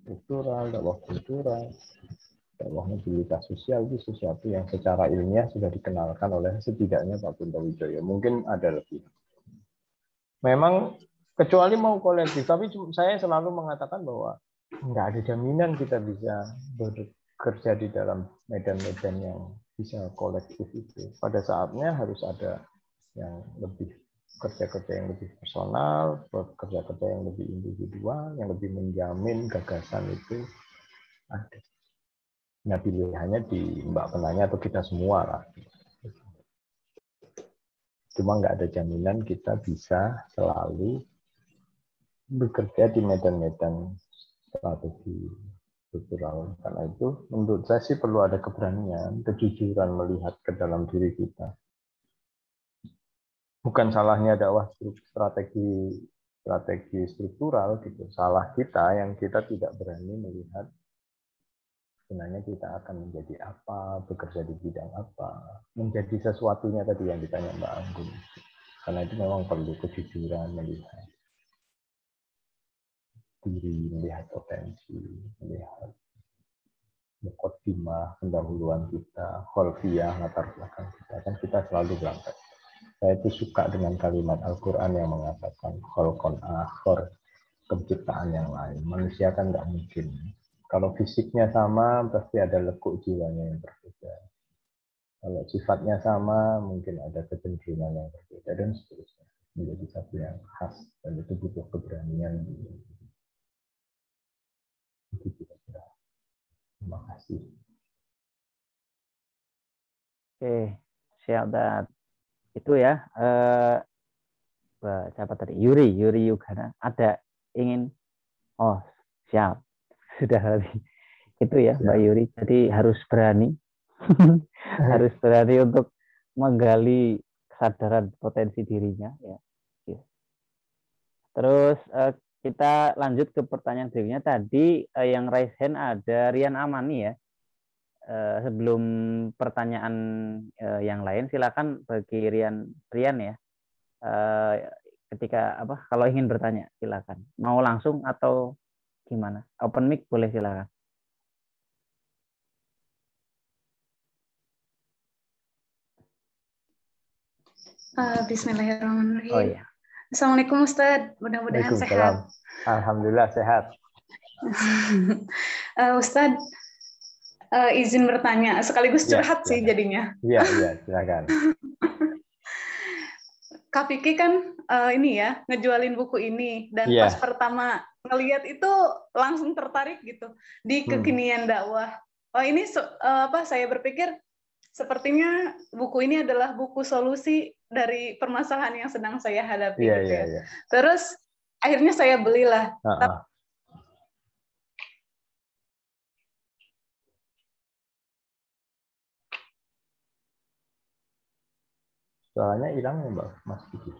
struktural, dakwah kultural, bahwa mobilitas sosial itu sesuatu yang secara ilmiah sudah dikenalkan oleh setidaknya Pak Kunto Wijoyo. Mungkin ada lebih. Memang kecuali mau kolektif, tapi saya selalu mengatakan bahwa nggak ada jaminan kita bisa bekerja di dalam medan-medan yang bisa kolektif itu. Pada saatnya harus ada yang lebih kerja-kerja yang lebih personal, kerja-kerja yang lebih individual, yang lebih menjamin gagasan itu ada. Nah pilihannya di Mbak Penanya atau kita semua lah. Cuma nggak ada jaminan kita bisa selalu bekerja di medan-medan strategi struktural. Karena itu menurut saya sih perlu ada keberanian, kejujuran melihat ke dalam diri kita. Bukan salahnya dakwah strategi strategi struktural gitu. Salah kita yang kita tidak berani melihat sebenarnya kita akan menjadi apa, bekerja di bidang apa, menjadi sesuatunya tadi yang ditanya Mbak Anggun. Karena itu memang perlu kejujuran melihat. Diri, melihat potensi, melihat mukotimah, pendahuluan kita, kholfiyah, latar belakang kita. Kan kita selalu berangkat. Saya itu suka dengan kalimat Al-Quran yang mengatakan kholkon akhor, penciptaan yang lain. Manusia kan nggak mungkin. Kalau fisiknya sama, pasti ada lekuk jiwanya yang berbeda. Kalau sifatnya sama, mungkin ada kecenderungan yang berbeda, dan seterusnya. Menjadi satu yang khas, dan itu butuh keberanian. Itu kira-kira. Terima kasih. Oke, siap dan itu ya. Eh, siapa tadi? Yuri, Yuri Yugana. Ada ingin? Oh, siap. Sudah hari itu ya, Mbak Yuri. Jadi harus berani, harus berani untuk menggali kesadaran potensi dirinya. Ya. Terus eh, kita lanjut ke pertanyaan berikutnya tadi eh, yang raise hand ada Rian Amani ya. Eh, sebelum pertanyaan eh, yang lain silakan bagi Rian Rian ya. Eh, ketika apa kalau ingin bertanya silakan. Mau langsung atau gimana? Open mic boleh silakan. Uh, Bismillahirrahmanirrahim. Oh iya. Assalamualaikum Ustadz, mudah-mudahan sehat. Alhamdulillah sehat. uh, Ustadz, uh, izin bertanya, sekaligus Ya, curhat sih silakan. jadinya. Iya, iya, silakan. Kak Vicky kan uh, ini ya, ngejualin buku ini. Dan Iya. pas pertama ngelihat itu langsung tertarik gitu, di Hmm. kekinian dakwah. Oh ini uh, apa saya berpikir, sepertinya buku ini adalah buku solusi dari permasalahan yang sedang saya hadapi. Iya, gitu iya, ya. iya. Terus akhirnya saya belilah Ah, ah. Suaranya hilang ya Mbak Mas Kiki.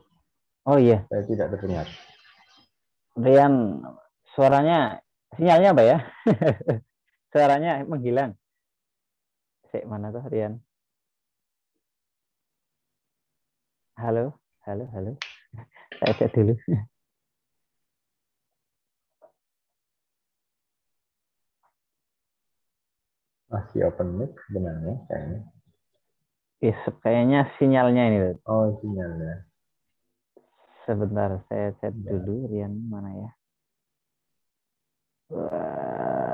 Oh iya, Saya tidak terdengar. Rian suaranya sinyalnya apa ya? suaranya menghilang. Sik mana tuh Rian? Halo, halo, halo. Saya cek dulu. Masih open mic sebenarnya kayaknya. Is, kayaknya sinyalnya ini. Oh, sinyalnya. Sebentar, saya cek Ya. dulu Rian mana ya? Wah.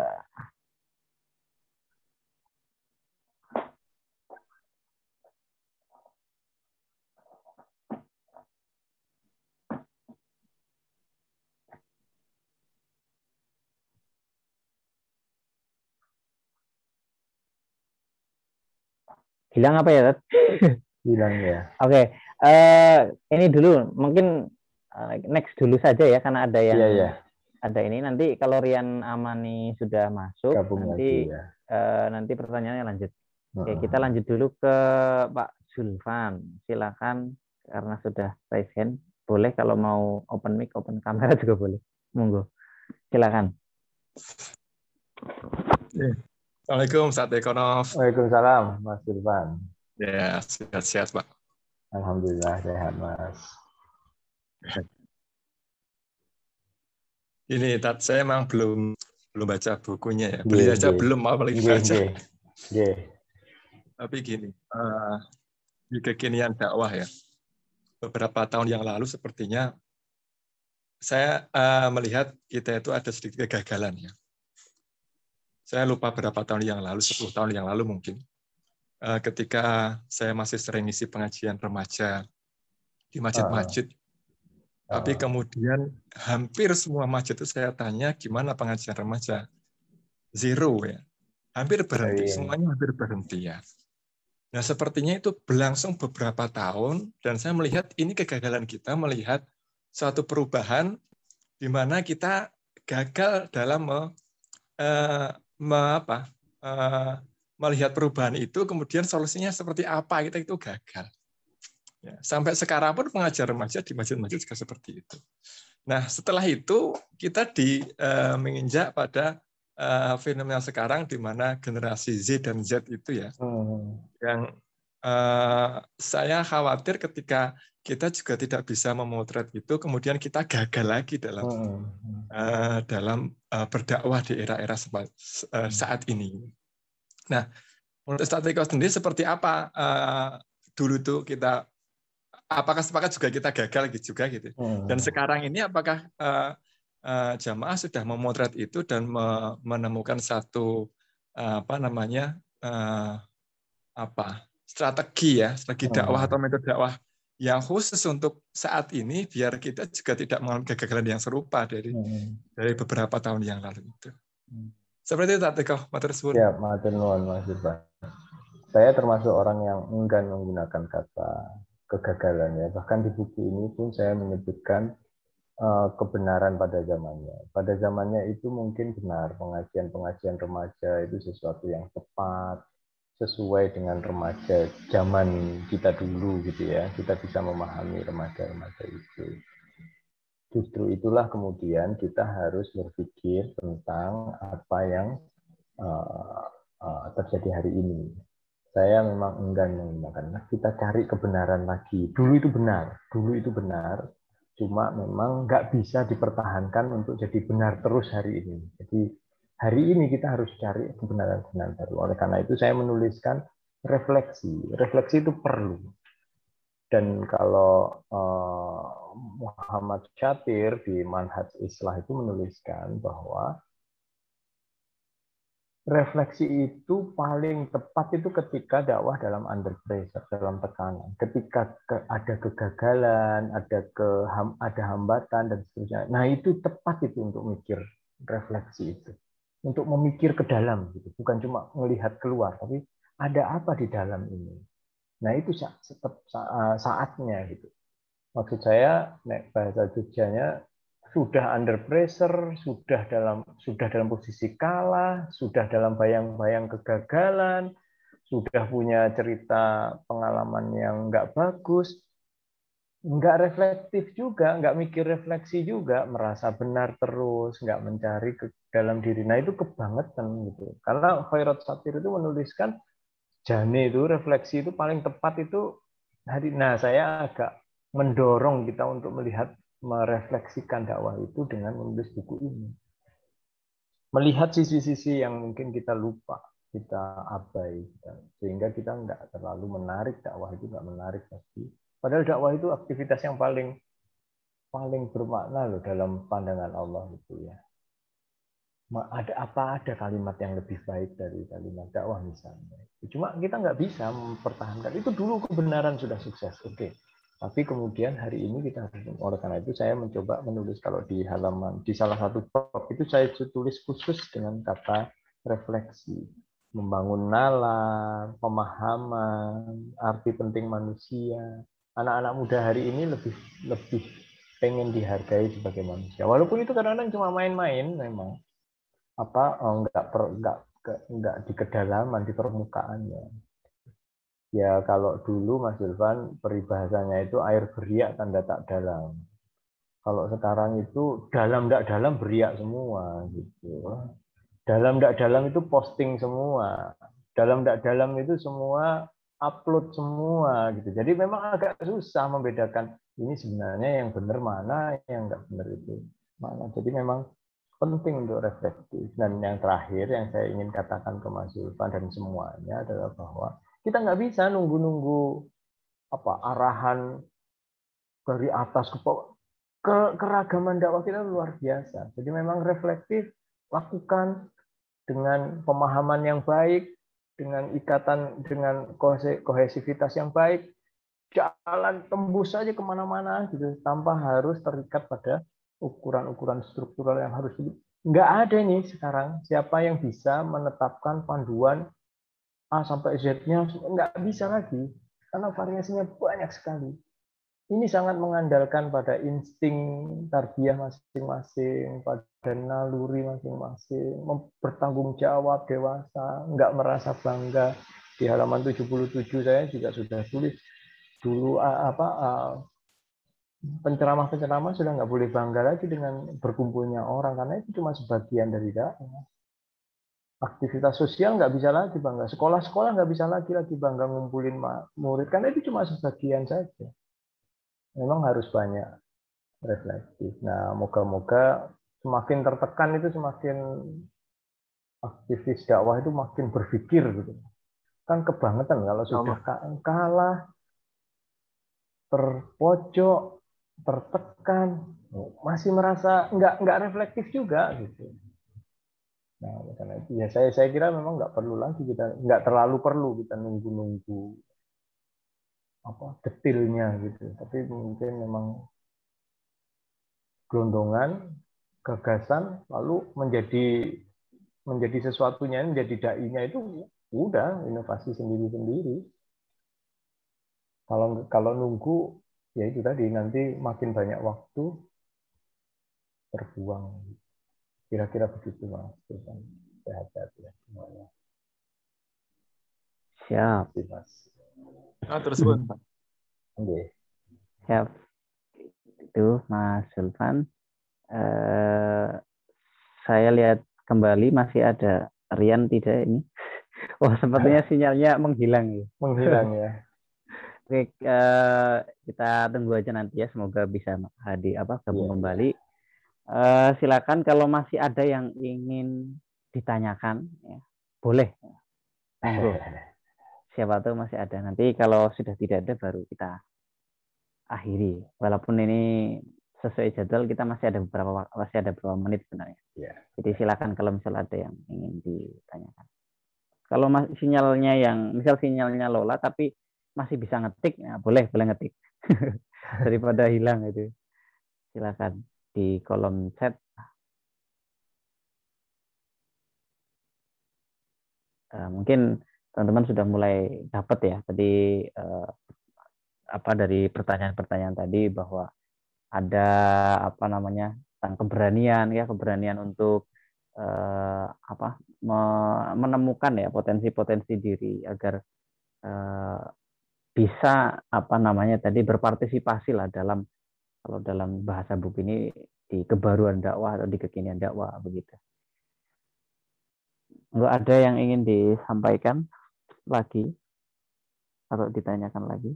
Hilang apa ya, Tat? Hilang ya. Oke, eh ini dulu mungkin eh, next dulu saja ya karena ada yang Iya, iya. ada ini nanti kalau Rian Amani sudah masuk Gabung nanti lagi ya. eh, nanti pertanyaannya lanjut. Oke, Heeh. kita lanjut dulu ke Pak Zulfan. Silakan karena sudah raise hand. Boleh kalau mau open mic, open kamera juga boleh. Monggo. Silakan. Assalamualaikum, Ustaz Ekonov. Waalaikumsalam, Mas Irfan. Ya, sehat-sehat, Pak. Alhamdulillah sehat, Mas. Ini, Tat, saya emang belum belum baca bukunya ya. Iya, Beli aja iya. belum, apalagi Nggih, baca. nggih. Nggih. Tapi gini, eh, di kekinian dakwah ya, beberapa tahun yang lalu sepertinya saya eh, melihat kita itu ada sedikit kegagalan ya. Saya lupa berapa tahun yang lalu, 10 tahun yang lalu mungkin. Eh, ketika saya masih sering isi pengajian remaja di masjid-masjid, tapi Ah. kemudian hampir semua masjid itu saya tanya gimana pengajian remaja. Zero ya. Hampir berhenti, Iya. semuanya hampir berhenti ya. Nah, sepertinya itu berlangsung beberapa tahun dan saya melihat ini kegagalan kita melihat suatu perubahan di mana kita gagal dalam me, eh, me- apa, eh, melihat perubahan itu kemudian solusinya seperti apa kita itu gagal. Ya, sampai sekarang pun pengajar remaja di masjid-masjid juga seperti itu. Nah, setelah itu kita di eh, menginjak pada eh, fenomena sekarang di mana generasi Z dan Z itu ya Hmm. yang eh, saya khawatir ketika kita juga tidak bisa memotret itu, kemudian kita gagal lagi dalam hmm. uh, dalam uh, berdakwah di era-era uh, saat ini. Nah, menurut Statiko sendiri seperti apa uh, dulu tuh kita apakah sepakat juga kita gagal gitu juga gitu. Hmm. Dan sekarang ini apakah jamaah sudah memotret itu dan me menemukan satu apa namanya apa strategi ya, strategi dakwah atau metode dakwah yang khusus untuk saat ini biar kita juga tidak mengalami kegagalan yang serupa dari hmm. dari beberapa tahun yang lalu itu. Hmm. Seperti itu Teko, matur suwun. Ya, matur nuwun Mas Irfan. Saya termasuk orang yang enggan menggunakan kata kegagalan ya. Bahkan di buku ini pun saya menyebutkan uh, kebenaran pada zamannya. Pada zamannya itu mungkin benar pengajian-pengajian remaja itu sesuatu yang tepat, sesuai dengan remaja zaman kita dulu gitu ya. Kita bisa memahami remaja-remaja itu. Justru itulah kemudian kita harus berpikir tentang apa yang uh, uh, terjadi hari ini. Saya memang enggan menggunakan nah, kita cari kebenaran lagi. Dulu itu benar dulu itu benar. Cuma memang nggak bisa dipertahankan untuk jadi benar terus hari ini. Jadi hari ini kita harus cari kebenaran-kebenaran baru. Oleh karena itu saya menuliskan refleksi. Refleksi itu perlu. Dan kalau uh, Muhammad Syatir di Manhaj Islah itu menuliskan bahwa refleksi itu paling tepat itu ketika dakwah dalam under pressure, dalam tekanan. Ketika ke, ada kegagalan, ada ke ada hambatan dan seterusnya. Nah, itu tepat itu untuk mikir refleksi itu untuk memikir ke dalam gitu. Bukan cuma melihat keluar tapi ada apa di dalam ini? Nah itu eh, saatnya gitu. Maksud saya bahasa Jogjanya sudah under pressure sudah dalam sudah dalam posisi kalah sudah dalam bayang-bayang kegagalan sudah punya cerita pengalaman yang nggak bagus nggak reflektif juga, nggak mikir refleksi juga, merasa benar terus, nggak mencari ke dalam diri. Nah itu kebangetan gitu. Karena Khairat Satir itu menuliskan jane itu refleksi itu paling tepat itu hari. Nah saya agak mendorong kita untuk melihat merefleksikan dakwah itu dengan menulis buku ini. Melihat sisi-sisi yang mungkin kita lupa, kita abai, sehingga kita nggak terlalu menarik dakwah itu nggak menarik pasti Padahal dakwah itu aktivitas yang paling paling bermakna loh dalam pandangan Allah itu ya. Ada apa ada kalimat yang lebih baik dari kalimat dakwah misalnya. Cuma kita nggak bisa mempertahankan itu dulu kebenaran sudah sukses, oke. Okay. Tapi kemudian hari ini kita harus oleh karena itu saya mencoba menulis kalau di halaman di salah satu bab itu saya tulis khusus dengan kata refleksi, membangun nalar, pemahaman, arti penting manusia, anak-anak muda hari ini lebih lebih pengen dihargai sebagai manusia. Walaupun itu kadang-kadang cuma main-main memang apa oh, enggak per, enggak enggak di kedalaman di permukaannya. Ya kalau dulu Mas Ilvan peribahasanya itu air beriak tanda tak dalam. Kalau sekarang itu dalam tidak dalam beriak semua gitu. Dalam tidak dalam itu posting semua. Dalam tidak dalam itu semua upload semua gitu. Jadi memang agak susah membedakan ini sebenarnya yang benar mana, yang enggak benar itu mana. Jadi memang penting untuk reflektif. Dan yang terakhir yang saya ingin katakan ke Mas Zulfan dan semuanya adalah bahwa kita nggak bisa nunggu-nunggu apa arahan dari atas ke bawah. Ke, keragaman dakwah kita luar biasa. Jadi memang reflektif, lakukan dengan pemahaman yang baik, dengan ikatan dengan kohesivitas yang baik jalan tembus saja ke mana-mana gitu tanpa harus terikat pada ukuran-ukuran struktural yang harus nggak ada nih sekarang. Siapa yang bisa menetapkan panduan A sampai Z-nya? Nggak bisa lagi karena variasinya banyak sekali. Ini sangat mengandalkan pada insting tarbiyah masing-masing, pada naluri masing-masing, bertanggung jawab dewasa, nggak merasa bangga. Di halaman 77 saya juga sudah tulis dulu apa penceramah-penceramah sudah nggak boleh bangga lagi dengan berkumpulnya orang karena itu cuma sebagian dari dakwah. Aktivitas sosial nggak bisa lagi bangga, sekolah-sekolah nggak bisa lagi lagi bangga ngumpulin murid karena itu cuma sebagian saja memang harus banyak reflektif. Nah, moga-moga semakin tertekan itu semakin aktivis dakwah itu makin berpikir gitu. Kan kebangetan kalau sudah kalah, terpojok, tertekan, masih merasa nggak nggak reflektif juga gitu. Nah, karena itu ya saya saya kira memang nggak perlu lagi kita nggak terlalu perlu kita nunggu-nunggu apa detailnya gitu. Tapi mungkin memang gelondongan, gagasan, lalu menjadi menjadi sesuatunya menjadi dai-nya itu udah inovasi sendiri-sendiri. Kalau kalau nunggu ya itu tadi nanti makin banyak waktu terbuang. Kira-kira begitu mas. Sehat-sehat ya semuanya. Siap. Mas. Ah, terus Oke. Okay. Siap. Itu Mas Sulfan. Eh, saya lihat kembali masih ada Rian tidak ini? Oh, sepertinya sinyalnya menghilang ya. Menghilang ya. Oke, uh, kita tunggu aja nanti ya. Semoga bisa hadir apa gabung yeah. kembali. Uh, silakan kalau masih ada yang ingin ditanyakan, ya, boleh. Monggo. Siapa tahu masih ada. Nanti kalau sudah tidak ada baru kita akhiri. Walaupun ini sesuai jadwal kita masih ada beberapa masih ada beberapa menit sebenarnya. Yeah. Jadi silakan kalau misal ada yang ingin ditanyakan. Kalau sinyalnya yang misal sinyalnya Lola tapi masih bisa ngetik, ya boleh boleh ngetik daripada hilang itu. Silakan di kolom chat. Uh, mungkin teman-teman sudah mulai dapat ya tadi uh, apa dari pertanyaan-pertanyaan tadi bahwa ada apa namanya tentang keberanian ya keberanian untuk uh, apa me menemukan ya potensi-potensi diri agar uh, bisa apa namanya tadi berpartisipasi lah dalam kalau dalam bahasa buku ini di kebaruan dakwah atau di kekinian dakwah begitu. Enggak ada yang ingin disampaikan lagi atau ditanyakan lagi?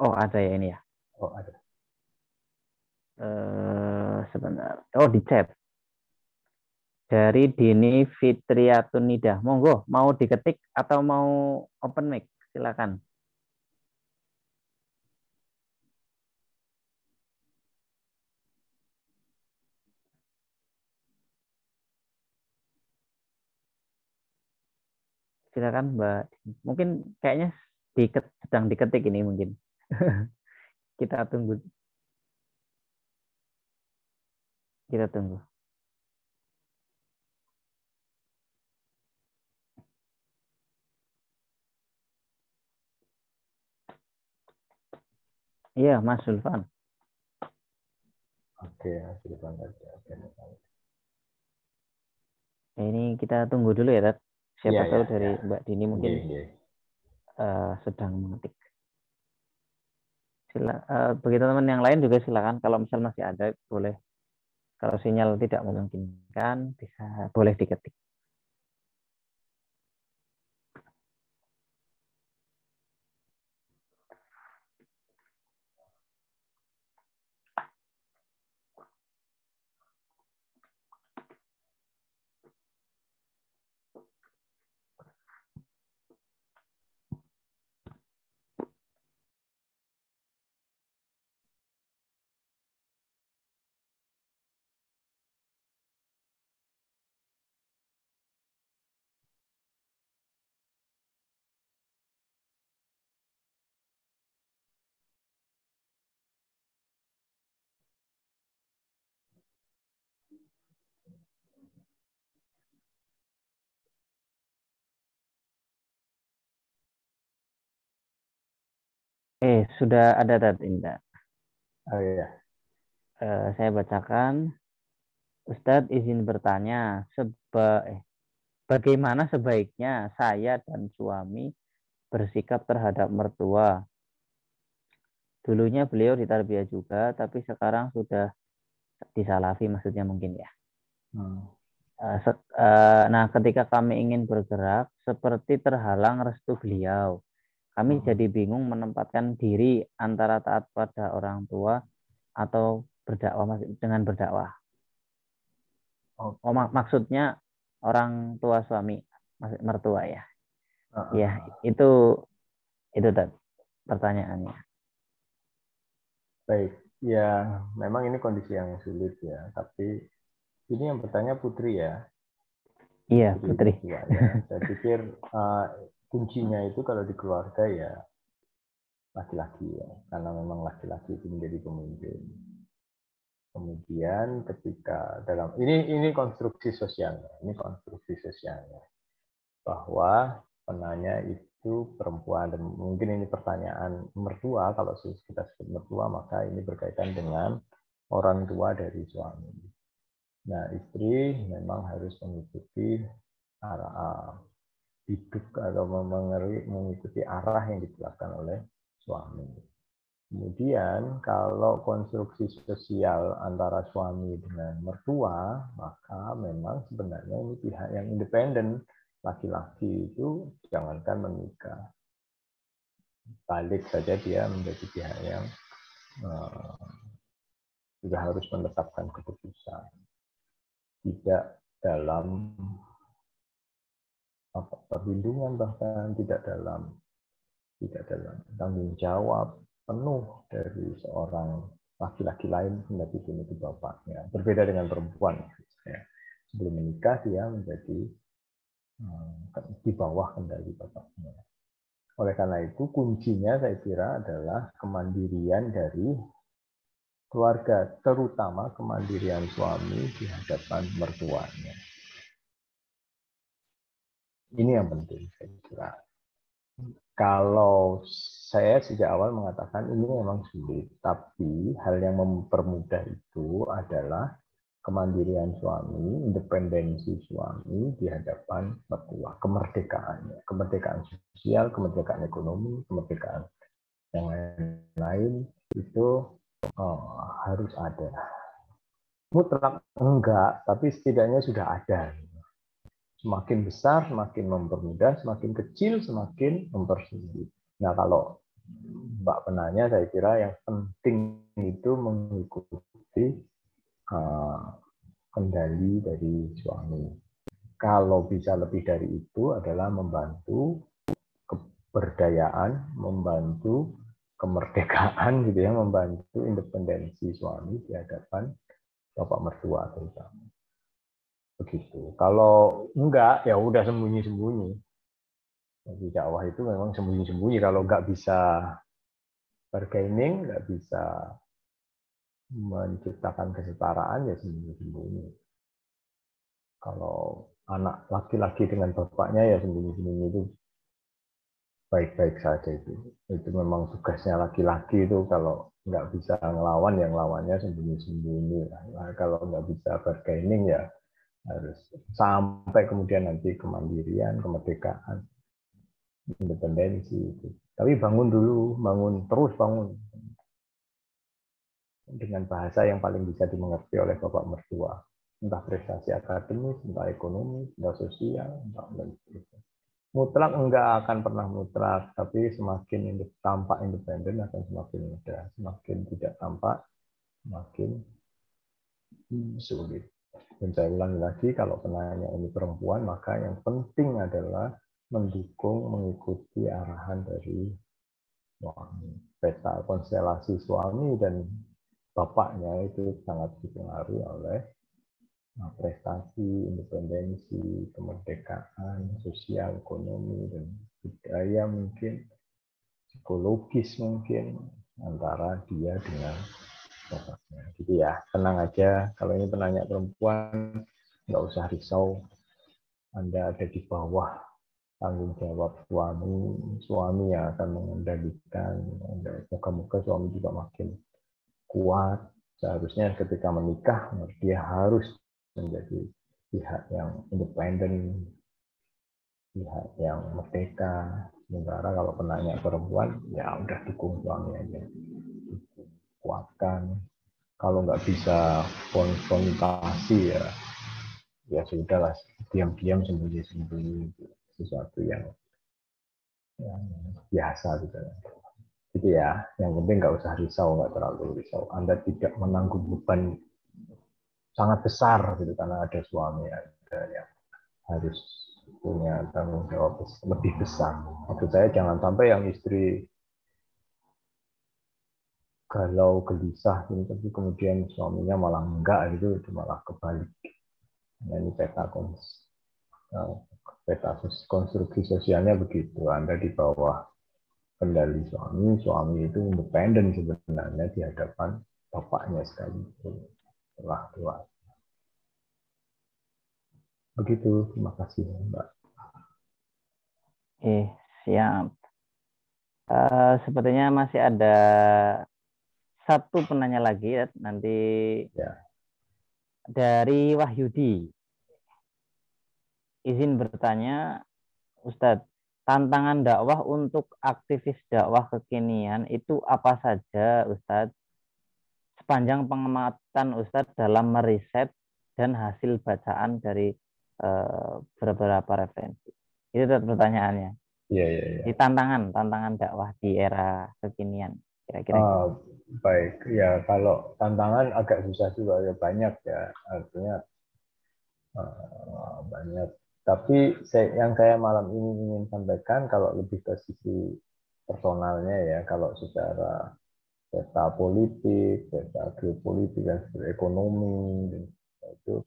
Oh ada ya ini ya? Oh ada uh, sebentar. Oh di chat. Dari Dini Fitriatun Nidah. Monggo, mau diketik atau mau open mic? Silakan. Silakan Mbak. Mungkin kayaknya diket, sedang diketik ini mungkin. Kita tunggu Kita tunggu. Iya, Mas Sulfan. Oke, Mas Sulfan. Ini kita tunggu dulu ya, Tat. Siapa ya, tahu ya, dari ya. Mbak Dini mungkin ya, ya. Uh, sedang mengetik. Sila, uh, bagi teman-teman yang lain juga silakan kalau misal masih ada boleh kalau sinyal tidak memungkinkan, bisa boleh diketik. Eh, sudah ada tadi, Indah. Oh iya. Uh, saya bacakan. Ustadz izin bertanya, seba eh, bagaimana sebaiknya saya dan suami bersikap terhadap mertua? dulunya beliau di tarbiyah juga, tapi sekarang sudah disalafi maksudnya mungkin ya. Hmm. nah, ketika kami ingin bergerak, seperti terhalang restu beliau. Kami hmm. jadi bingung menempatkan diri antara taat pada orang tua atau berdakwah dengan berdakwah. Oh, oh mak maksudnya orang tua suami mertua ya. Uh -uh. Ya, itu itu pertanyaannya. Baik, ya memang ini kondisi yang sulit ya, tapi ini yang bertanya Putri ya. Iya, Putri. Putri. Ya. Saya pikir uh, kuncinya itu kalau di keluarga ya laki-laki ya, karena memang laki-laki itu menjadi pemimpin. Kemudian ketika dalam ini ini konstruksi sosialnya, ini konstruksi sosialnya bahwa penanya itu perempuan dan mungkin ini pertanyaan mertua kalau kita sebut mertua maka ini berkaitan dengan orang tua dari suami. Nah istri memang harus mengikuti arah hidup atau mengikuti arah yang dijelaskan oleh suami. Kemudian kalau konstruksi sosial antara suami dengan mertua, maka memang sebenarnya ini pihak yang independen. Laki-laki itu jangankan menikah. Balik saja dia menjadi pihak yang uh, juga harus menetapkan keputusan. Tidak dalam apa, perlindungan bahkan tidak dalam tidak dalam tanggung jawab penuh dari seorang laki-laki lain menjadi itu bapaknya. Berbeda dengan perempuan. Ya. Sebelum menikah dia menjadi hmm, di bawah kendali bapaknya. Oleh karena itu kuncinya saya kira adalah kemandirian dari keluarga, terutama kemandirian suami di hadapan mertuanya. Ini yang penting saya kira kalau saya sejak awal mengatakan ini memang sulit, tapi hal yang mempermudah itu adalah kemandirian suami, independensi suami di hadapan mertua, kemerdekaannya, kemerdekaan sosial, kemerdekaan ekonomi, kemerdekaan yang lain-lain itu oh, harus ada. Mutlak enggak, tapi setidaknya sudah ada. Semakin besar, semakin mempermudah, semakin kecil, semakin mempersulit. Nah, kalau Mbak penanya, saya kira yang penting itu mengikuti uh, kendali dari suami. Kalau bisa lebih dari itu adalah membantu keberdayaan, membantu kemerdekaan gitu ya, membantu independensi suami di hadapan bapak mertua terutama begitu. Kalau enggak, ya udah sembunyi-sembunyi. Jadi dakwah itu memang sembunyi-sembunyi. Kalau enggak bisa bargaining, enggak bisa menciptakan kesetaraan, ya sembunyi-sembunyi. Kalau anak laki-laki dengan bapaknya, ya sembunyi-sembunyi itu baik-baik saja itu. Itu memang tugasnya laki-laki itu kalau nggak bisa ngelawan, yang lawannya sembunyi-sembunyi. Nah, kalau nggak bisa bargaining ya harus. Sampai kemudian nanti kemandirian, kemerdekaan, independensi itu. Tapi bangun dulu, bangun terus bangun. Dengan bahasa yang paling bisa dimengerti oleh bapak mertua, entah prestasi akademis, entah ekonomi, entah sosial, entah dan Mutlak enggak akan pernah mutlak, tapi semakin tampak independen akan semakin mudah, semakin tidak tampak, semakin sulit. Dan saya ulangi lagi, kalau penanya ini perempuan, maka yang penting adalah mendukung, mengikuti arahan dari suami. Peta konstelasi suami dan bapaknya itu sangat dipengaruhi oleh nah, prestasi, independensi, kemerdekaan, sosial, ekonomi, dan budaya mungkin, psikologis mungkin, antara dia dengan Jadi ya tenang aja. Kalau ini penanya perempuan nggak usah risau. Anda ada di bawah tanggung jawab suami, suami yang akan mengendalikan. Moga-moga suami juga makin kuat. Seharusnya ketika menikah dia harus menjadi pihak yang independen, pihak yang merdeka. Sementara kalau penanya perempuan, ya udah dukung suami aja. Kuatkan. Kalau nggak bisa konfrontasi ya ya sudahlah diam-diam sembunyi-sembunyi sesuatu yang yang biasa gitu. Gitu ya yang penting nggak usah risau nggak terlalu risau. Anda tidak menanggung beban sangat besar gitu karena ada suami ada yang harus punya tanggung jawab lebih besar. Maksud saya jangan sampai yang istri galau gelisah gitu, tapi kemudian suaminya malah enggak gitu itu malah kebalik. Nah, ini peta kons eh, peta konstruksi sosialnya begitu. Anda di bawah kendali suami suami itu independen sebenarnya di hadapan bapaknya sekali setelah tua. Begitu terima kasih mbak. Eh siap. Uh, sepertinya masih ada satu penanya lagi ya, nanti ya. dari Wahyudi. Izin bertanya, Ustadz, tantangan dakwah untuk aktivis dakwah kekinian itu apa saja, Ustadz? Sepanjang pengamatan Ustadz dalam meriset dan hasil bacaan dari uh, beberapa referensi. Itu pertanyaannya. Iya, iya, iya. Di tantangan, tantangan dakwah di era kekinian. Kira-kira. Uh, Baik, ya kalau tantangan agak susah juga ya banyak ya artinya uh, banyak. Tapi yang saya malam ini ingin sampaikan kalau lebih ke sisi personalnya ya, kalau secara peta politik, peta geopolitik dan ekonomi itu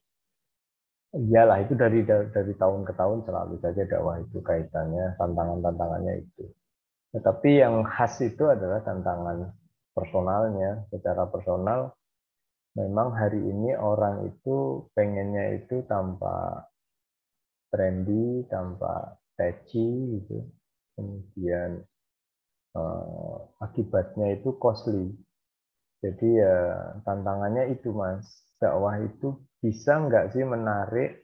iyalah itu dari dari tahun ke tahun selalu saja dakwah itu kaitannya tantangan-tantangannya itu. Tetapi yang khas itu adalah tantangan personalnya, secara personal memang hari ini orang itu pengennya itu tanpa trendy, tanpa catchy gitu. Kemudian eh, akibatnya itu costly. Jadi ya tantangannya itu mas, dakwah itu bisa nggak sih menarik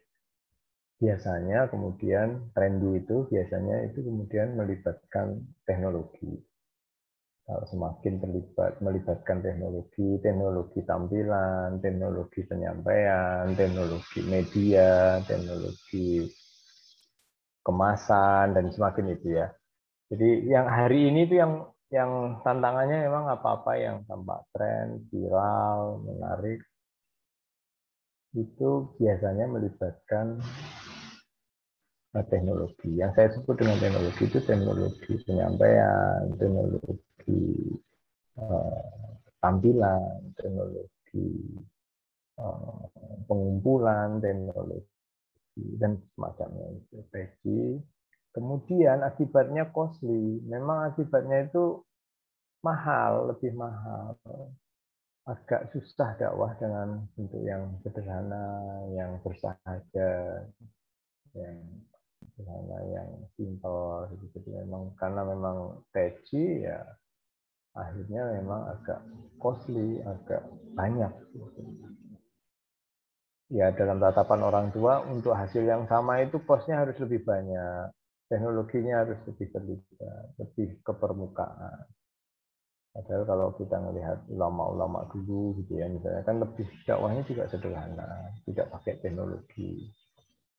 biasanya kemudian trendy itu biasanya itu kemudian melibatkan teknologi semakin terlibat melibatkan teknologi, teknologi tampilan, teknologi penyampaian, teknologi media, teknologi kemasan dan semakin itu ya. Jadi yang hari ini itu yang yang tantangannya memang apa-apa yang tampak tren, viral, menarik itu biasanya melibatkan eh, teknologi. Yang saya sebut dengan teknologi itu teknologi penyampaian, teknologi teknologi uh, tampilan, teknologi uh, pengumpulan, teknologi dan semacamnya strategi. Kemudian akibatnya costly. Memang akibatnya itu mahal, lebih mahal. Agak susah dakwah dengan bentuk yang sederhana, yang bersahaja, yang sederhana, yang simple. Jadi memang karena memang catchy ya akhirnya memang agak costly, agak banyak. Ya dalam tatapan orang tua untuk hasil yang sama itu kosnya harus lebih banyak, teknologinya harus lebih terlibat, lebih ke permukaan. Padahal kalau kita melihat ulama-ulama dulu gitu ya misalnya kan lebih dakwahnya juga sederhana, tidak pakai teknologi,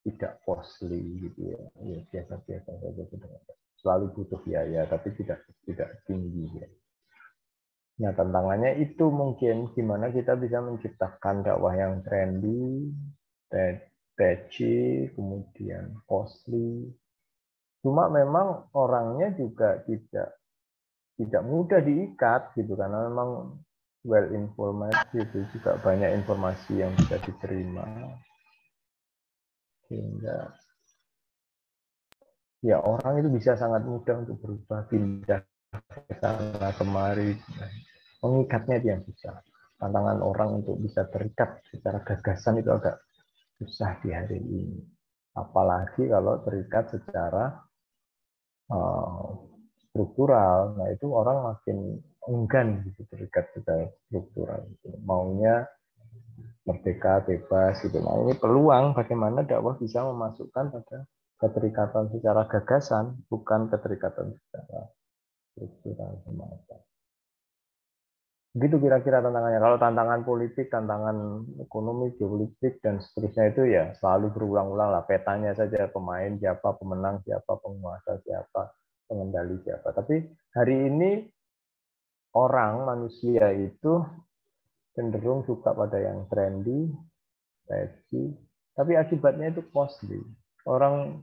tidak costly gitu ya, ya biasa-biasa saja selalu butuh biaya tapi tidak tidak tinggi ya. Nah, tantangannya itu mungkin gimana kita bisa menciptakan dakwah yang trendy, catchy, kemudian costly. Cuma memang orangnya juga tidak tidak mudah diikat gitu karena memang well informed gitu juga banyak informasi yang bisa diterima sehingga ya orang itu bisa sangat mudah untuk berubah pindah ke sana kemari mengikatnya dia bisa tantangan orang untuk bisa terikat secara gagasan itu agak susah di hari ini. Apalagi kalau terikat secara uh, struktural. Nah itu orang makin enggan gitu terikat secara struktural maunya merdeka bebas gitu. Nah ini peluang bagaimana dakwah bisa memasukkan pada keterikatan secara gagasan bukan keterikatan secara struktural semata Begitu kira-kira tantangannya. Kalau tantangan politik, tantangan ekonomi, geopolitik, dan seterusnya itu ya selalu berulang-ulang lah. Petanya saja pemain siapa, pemenang siapa, penguasa siapa, pengendali siapa. Tapi hari ini orang, manusia itu cenderung suka pada yang trendy, edgy, tapi akibatnya itu costly. Orang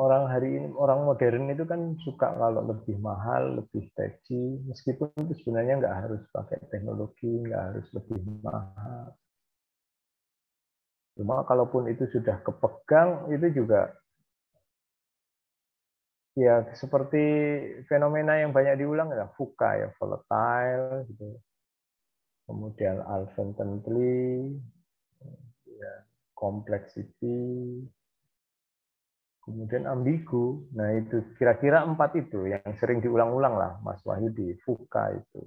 orang hari ini orang modern itu kan suka kalau lebih mahal, lebih stretchy, meskipun itu sebenarnya nggak harus pakai teknologi, nggak harus lebih mahal. Cuma kalaupun itu sudah kepegang, itu juga ya seperti fenomena yang banyak diulang ya fuka ya volatile gitu. Kemudian uncertainty, ya, complexity, kemudian ambigu. Nah itu kira-kira empat itu yang sering diulang-ulang lah Mas Wahyudi. Fuka itu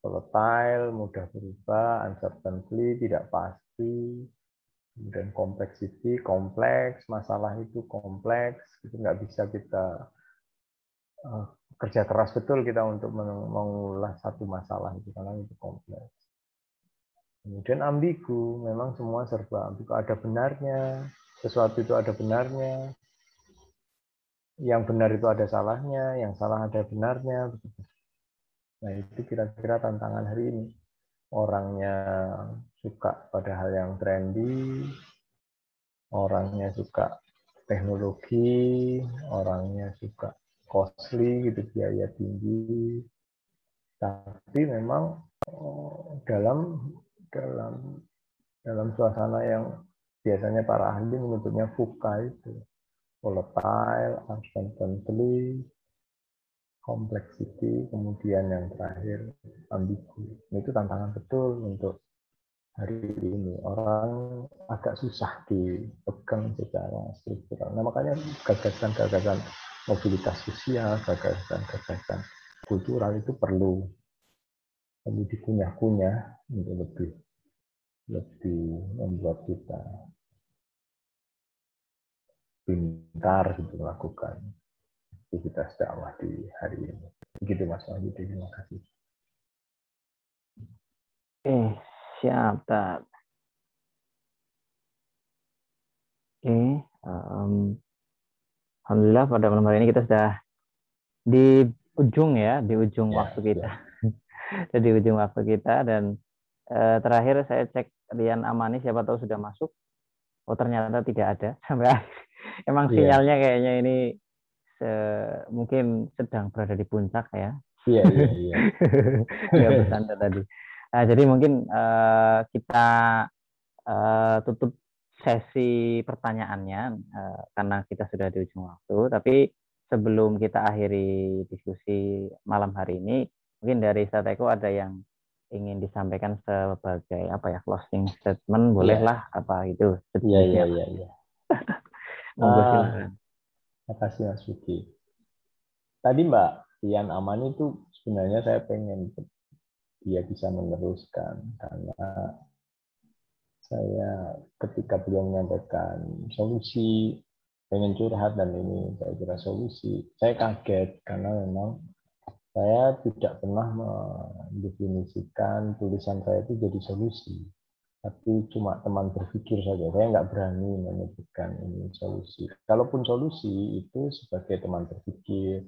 volatile, mudah berubah, uncertainty, tidak pasti, kemudian complexity, kompleks, masalah itu kompleks, itu nggak bisa kita uh, kerja keras betul kita untuk mengulas satu masalah itu karena itu kompleks. Kemudian ambigu, memang semua serba ambigu. Ada benarnya, sesuatu itu ada benarnya, yang benar itu ada salahnya, yang salah ada benarnya. Nah itu kira-kira tantangan hari ini. Orangnya suka pada hal yang trendy, orangnya suka teknologi, orangnya suka costly gitu biaya tinggi. Tapi memang oh, dalam dalam dalam suasana yang biasanya para ahli menyebutnya fuka itu volatile, uncertainty, complexity, kemudian yang terakhir ambigu. Itu tantangan betul untuk hari ini. Orang agak susah dipegang secara struktural. Nah makanya gagasan-gagasan mobilitas sosial, gagasan-gagasan kultural itu perlu perlu dikunyah-kunyah untuk lebih lebih membuat kita pintar gitu melakukan aktivitas dakwah di hari ini. Begitu Mas Wahyu, terima kasih. Eh, siap, tak. Oke, um, Alhamdulillah pada malam hari ini kita sudah di ujung ya, di ujung ya, waktu kita. Ya. di ujung waktu kita dan uh, terakhir saya cek Rian Amani siapa tahu sudah masuk. Oh ternyata tidak ada sampai emang yeah. sinyalnya kayaknya ini se mungkin sedang berada di puncak ya. Iya iya iya. Ya bercanda tadi. Nah, jadi mungkin uh, kita uh, tutup sesi pertanyaannya uh, karena kita sudah di ujung waktu. Tapi sebelum kita akhiri diskusi malam hari ini, mungkin dari Sateko ada yang ingin disampaikan sebagai apa ya closing statement, bolehlah yeah. apa itu? Iya iya iya. iya. Monggo silakan. Terima kasih Mas Vicky. Tadi Mbak Tian Aman itu sebenarnya saya pengen dia bisa meneruskan karena saya ketika beliau menyampaikan solusi pengen curhat dan ini saya kira solusi saya kaget karena memang saya tidak pernah mendefinisikan tulisan saya itu jadi solusi tapi cuma teman berpikir saja. Saya nggak berani menyebutkan ini solusi. Kalaupun solusi itu sebagai teman berpikir,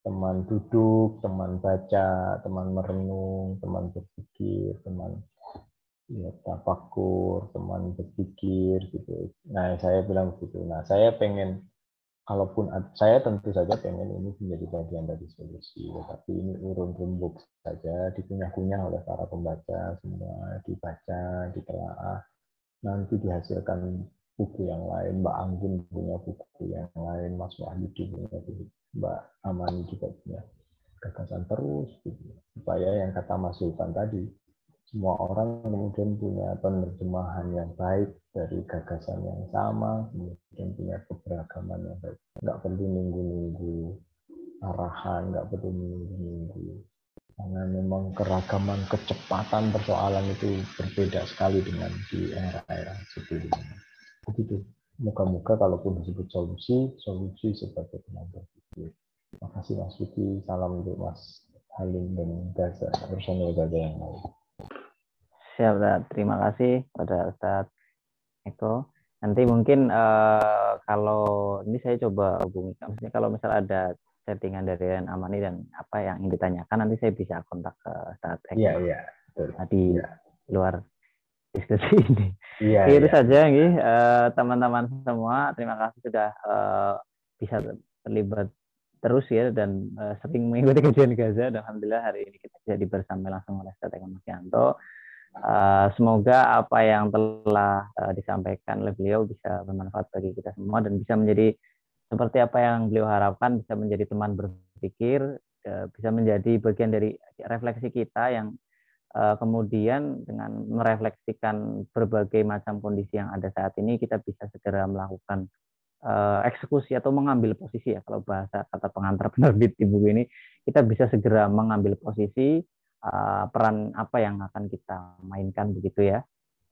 teman duduk, teman baca, teman merenung, teman berpikir, teman ya tafakur, teman berpikir gitu. Nah, saya bilang begitu. Nah, saya pengen kalaupun saya tentu saja pengen ini menjadi bagian dari solusi, tetapi ini urun rembuk saja dikunyah-kunyah oleh para pembaca semua, dibaca, ditelaah, nanti dihasilkan buku yang lain, Mbak Anggun punya buku yang lain, Mas Wahyu punya buku, Mbak Amani juga punya gagasan terus, gitu. supaya yang kata Mas Sultan tadi, semua orang kemudian punya penerjemahan yang baik dari gagasan yang sama, kemudian punya keberagaman yang baik. Nggak perlu nunggu-nunggu arahan, nggak perlu nunggu-nunggu. Karena memang keragaman kecepatan persoalan itu berbeda sekali dengan di era-era sebelumnya. Begitu. Moga-moga kalaupun disebut solusi, solusi sebagai berpikir. Terima kasih Mas Vicky. Salam untuk Mas Halim dan Gaza, personil Gaza yang lain. Siap, Ustaz. Terima kasih pada Ustaz Eko. Nanti mungkin uh, kalau ini saya coba hubungi, maksudnya kalau misal ada settingan dari Ren Amani dan apa yang ingin ditanyakan, nanti saya bisa kontak ke Ustaz Eko. Iya, iya. Betul. Di ya. luar diskusi ini. Iya, itu iya. saja nih uh, teman-teman semua. Terima kasih sudah uh, bisa terlibat terus ya dan uh, sering mengikuti kajian Gaza. Dan Alhamdulillah hari ini kita jadi bersama langsung oleh Ustaz Eko Masyanto. Uh, semoga apa yang telah uh, disampaikan oleh beliau bisa bermanfaat bagi kita semua dan bisa menjadi seperti apa yang beliau harapkan bisa menjadi teman berpikir, uh, bisa menjadi bagian dari refleksi kita yang kemudian dengan merefleksikan berbagai macam kondisi yang ada saat ini kita bisa segera melakukan eksekusi atau mengambil posisi ya. Kalau bahasa kata pengantar penerbit di buku ini kita bisa segera mengambil posisi uh, peran apa yang akan kita mainkan begitu ya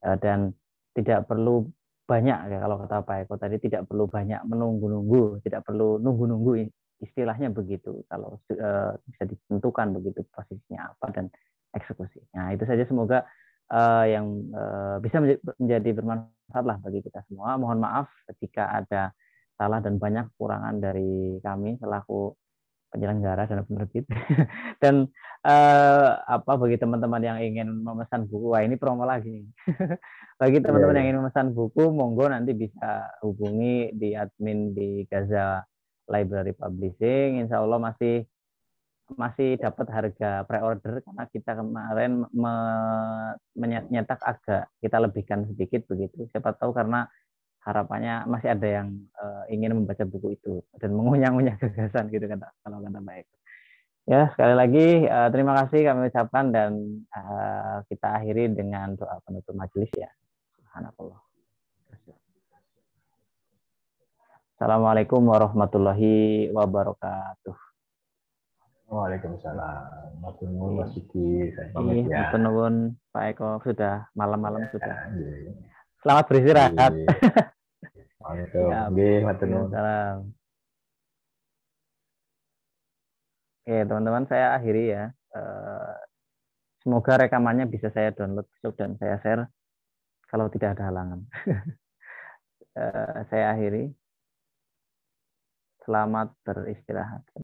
uh, dan tidak perlu banyak ya kalau kata Pak Eko tadi tidak perlu banyak menunggu-nunggu tidak perlu nunggu-nunggu istilahnya begitu kalau uh, bisa ditentukan begitu posisinya apa dan eksekusi. Nah itu saja semoga yang bisa menjadi bermanfaat lah bagi kita semua. Mohon maaf ketika ada salah dan banyak kekurangan dari kami selaku penyelenggara dan penerbit. dan uh, apa bagi teman-teman yang ingin memesan buku, wah ini promo lagi. bagi teman-teman yeah, yang ingin memesan buku, monggo nanti bisa hubungi di admin di Gaza Library Publishing. Insya Allah masih masih dapat harga pre-order karena kita kemarin menyetak agak kita lebihkan sedikit begitu. Siapa tahu karena harapannya masih ada yang uh, ingin membaca buku itu dan mengunyah-unyah gagasan gitu kan kalau kata baik. Ya sekali lagi uh, terima kasih kami ucapkan dan uh, kita akhiri dengan doa penutup majelis ya. Subhanallah. Assalamualaikum warahmatullahi wabarakatuh. Waalaikumsalam. Matur nuwun Mas Siti, saya pamit ya. Matur nuwun Pak Eko sudah malam-malam sudah. Selamat beristirahat. Waalaikumsalam. Matur nuwun. Oke, teman-teman saya akhiri ya. Semoga rekamannya bisa saya download besok dan saya share kalau tidak ada halangan. saya akhiri. Selamat beristirahat.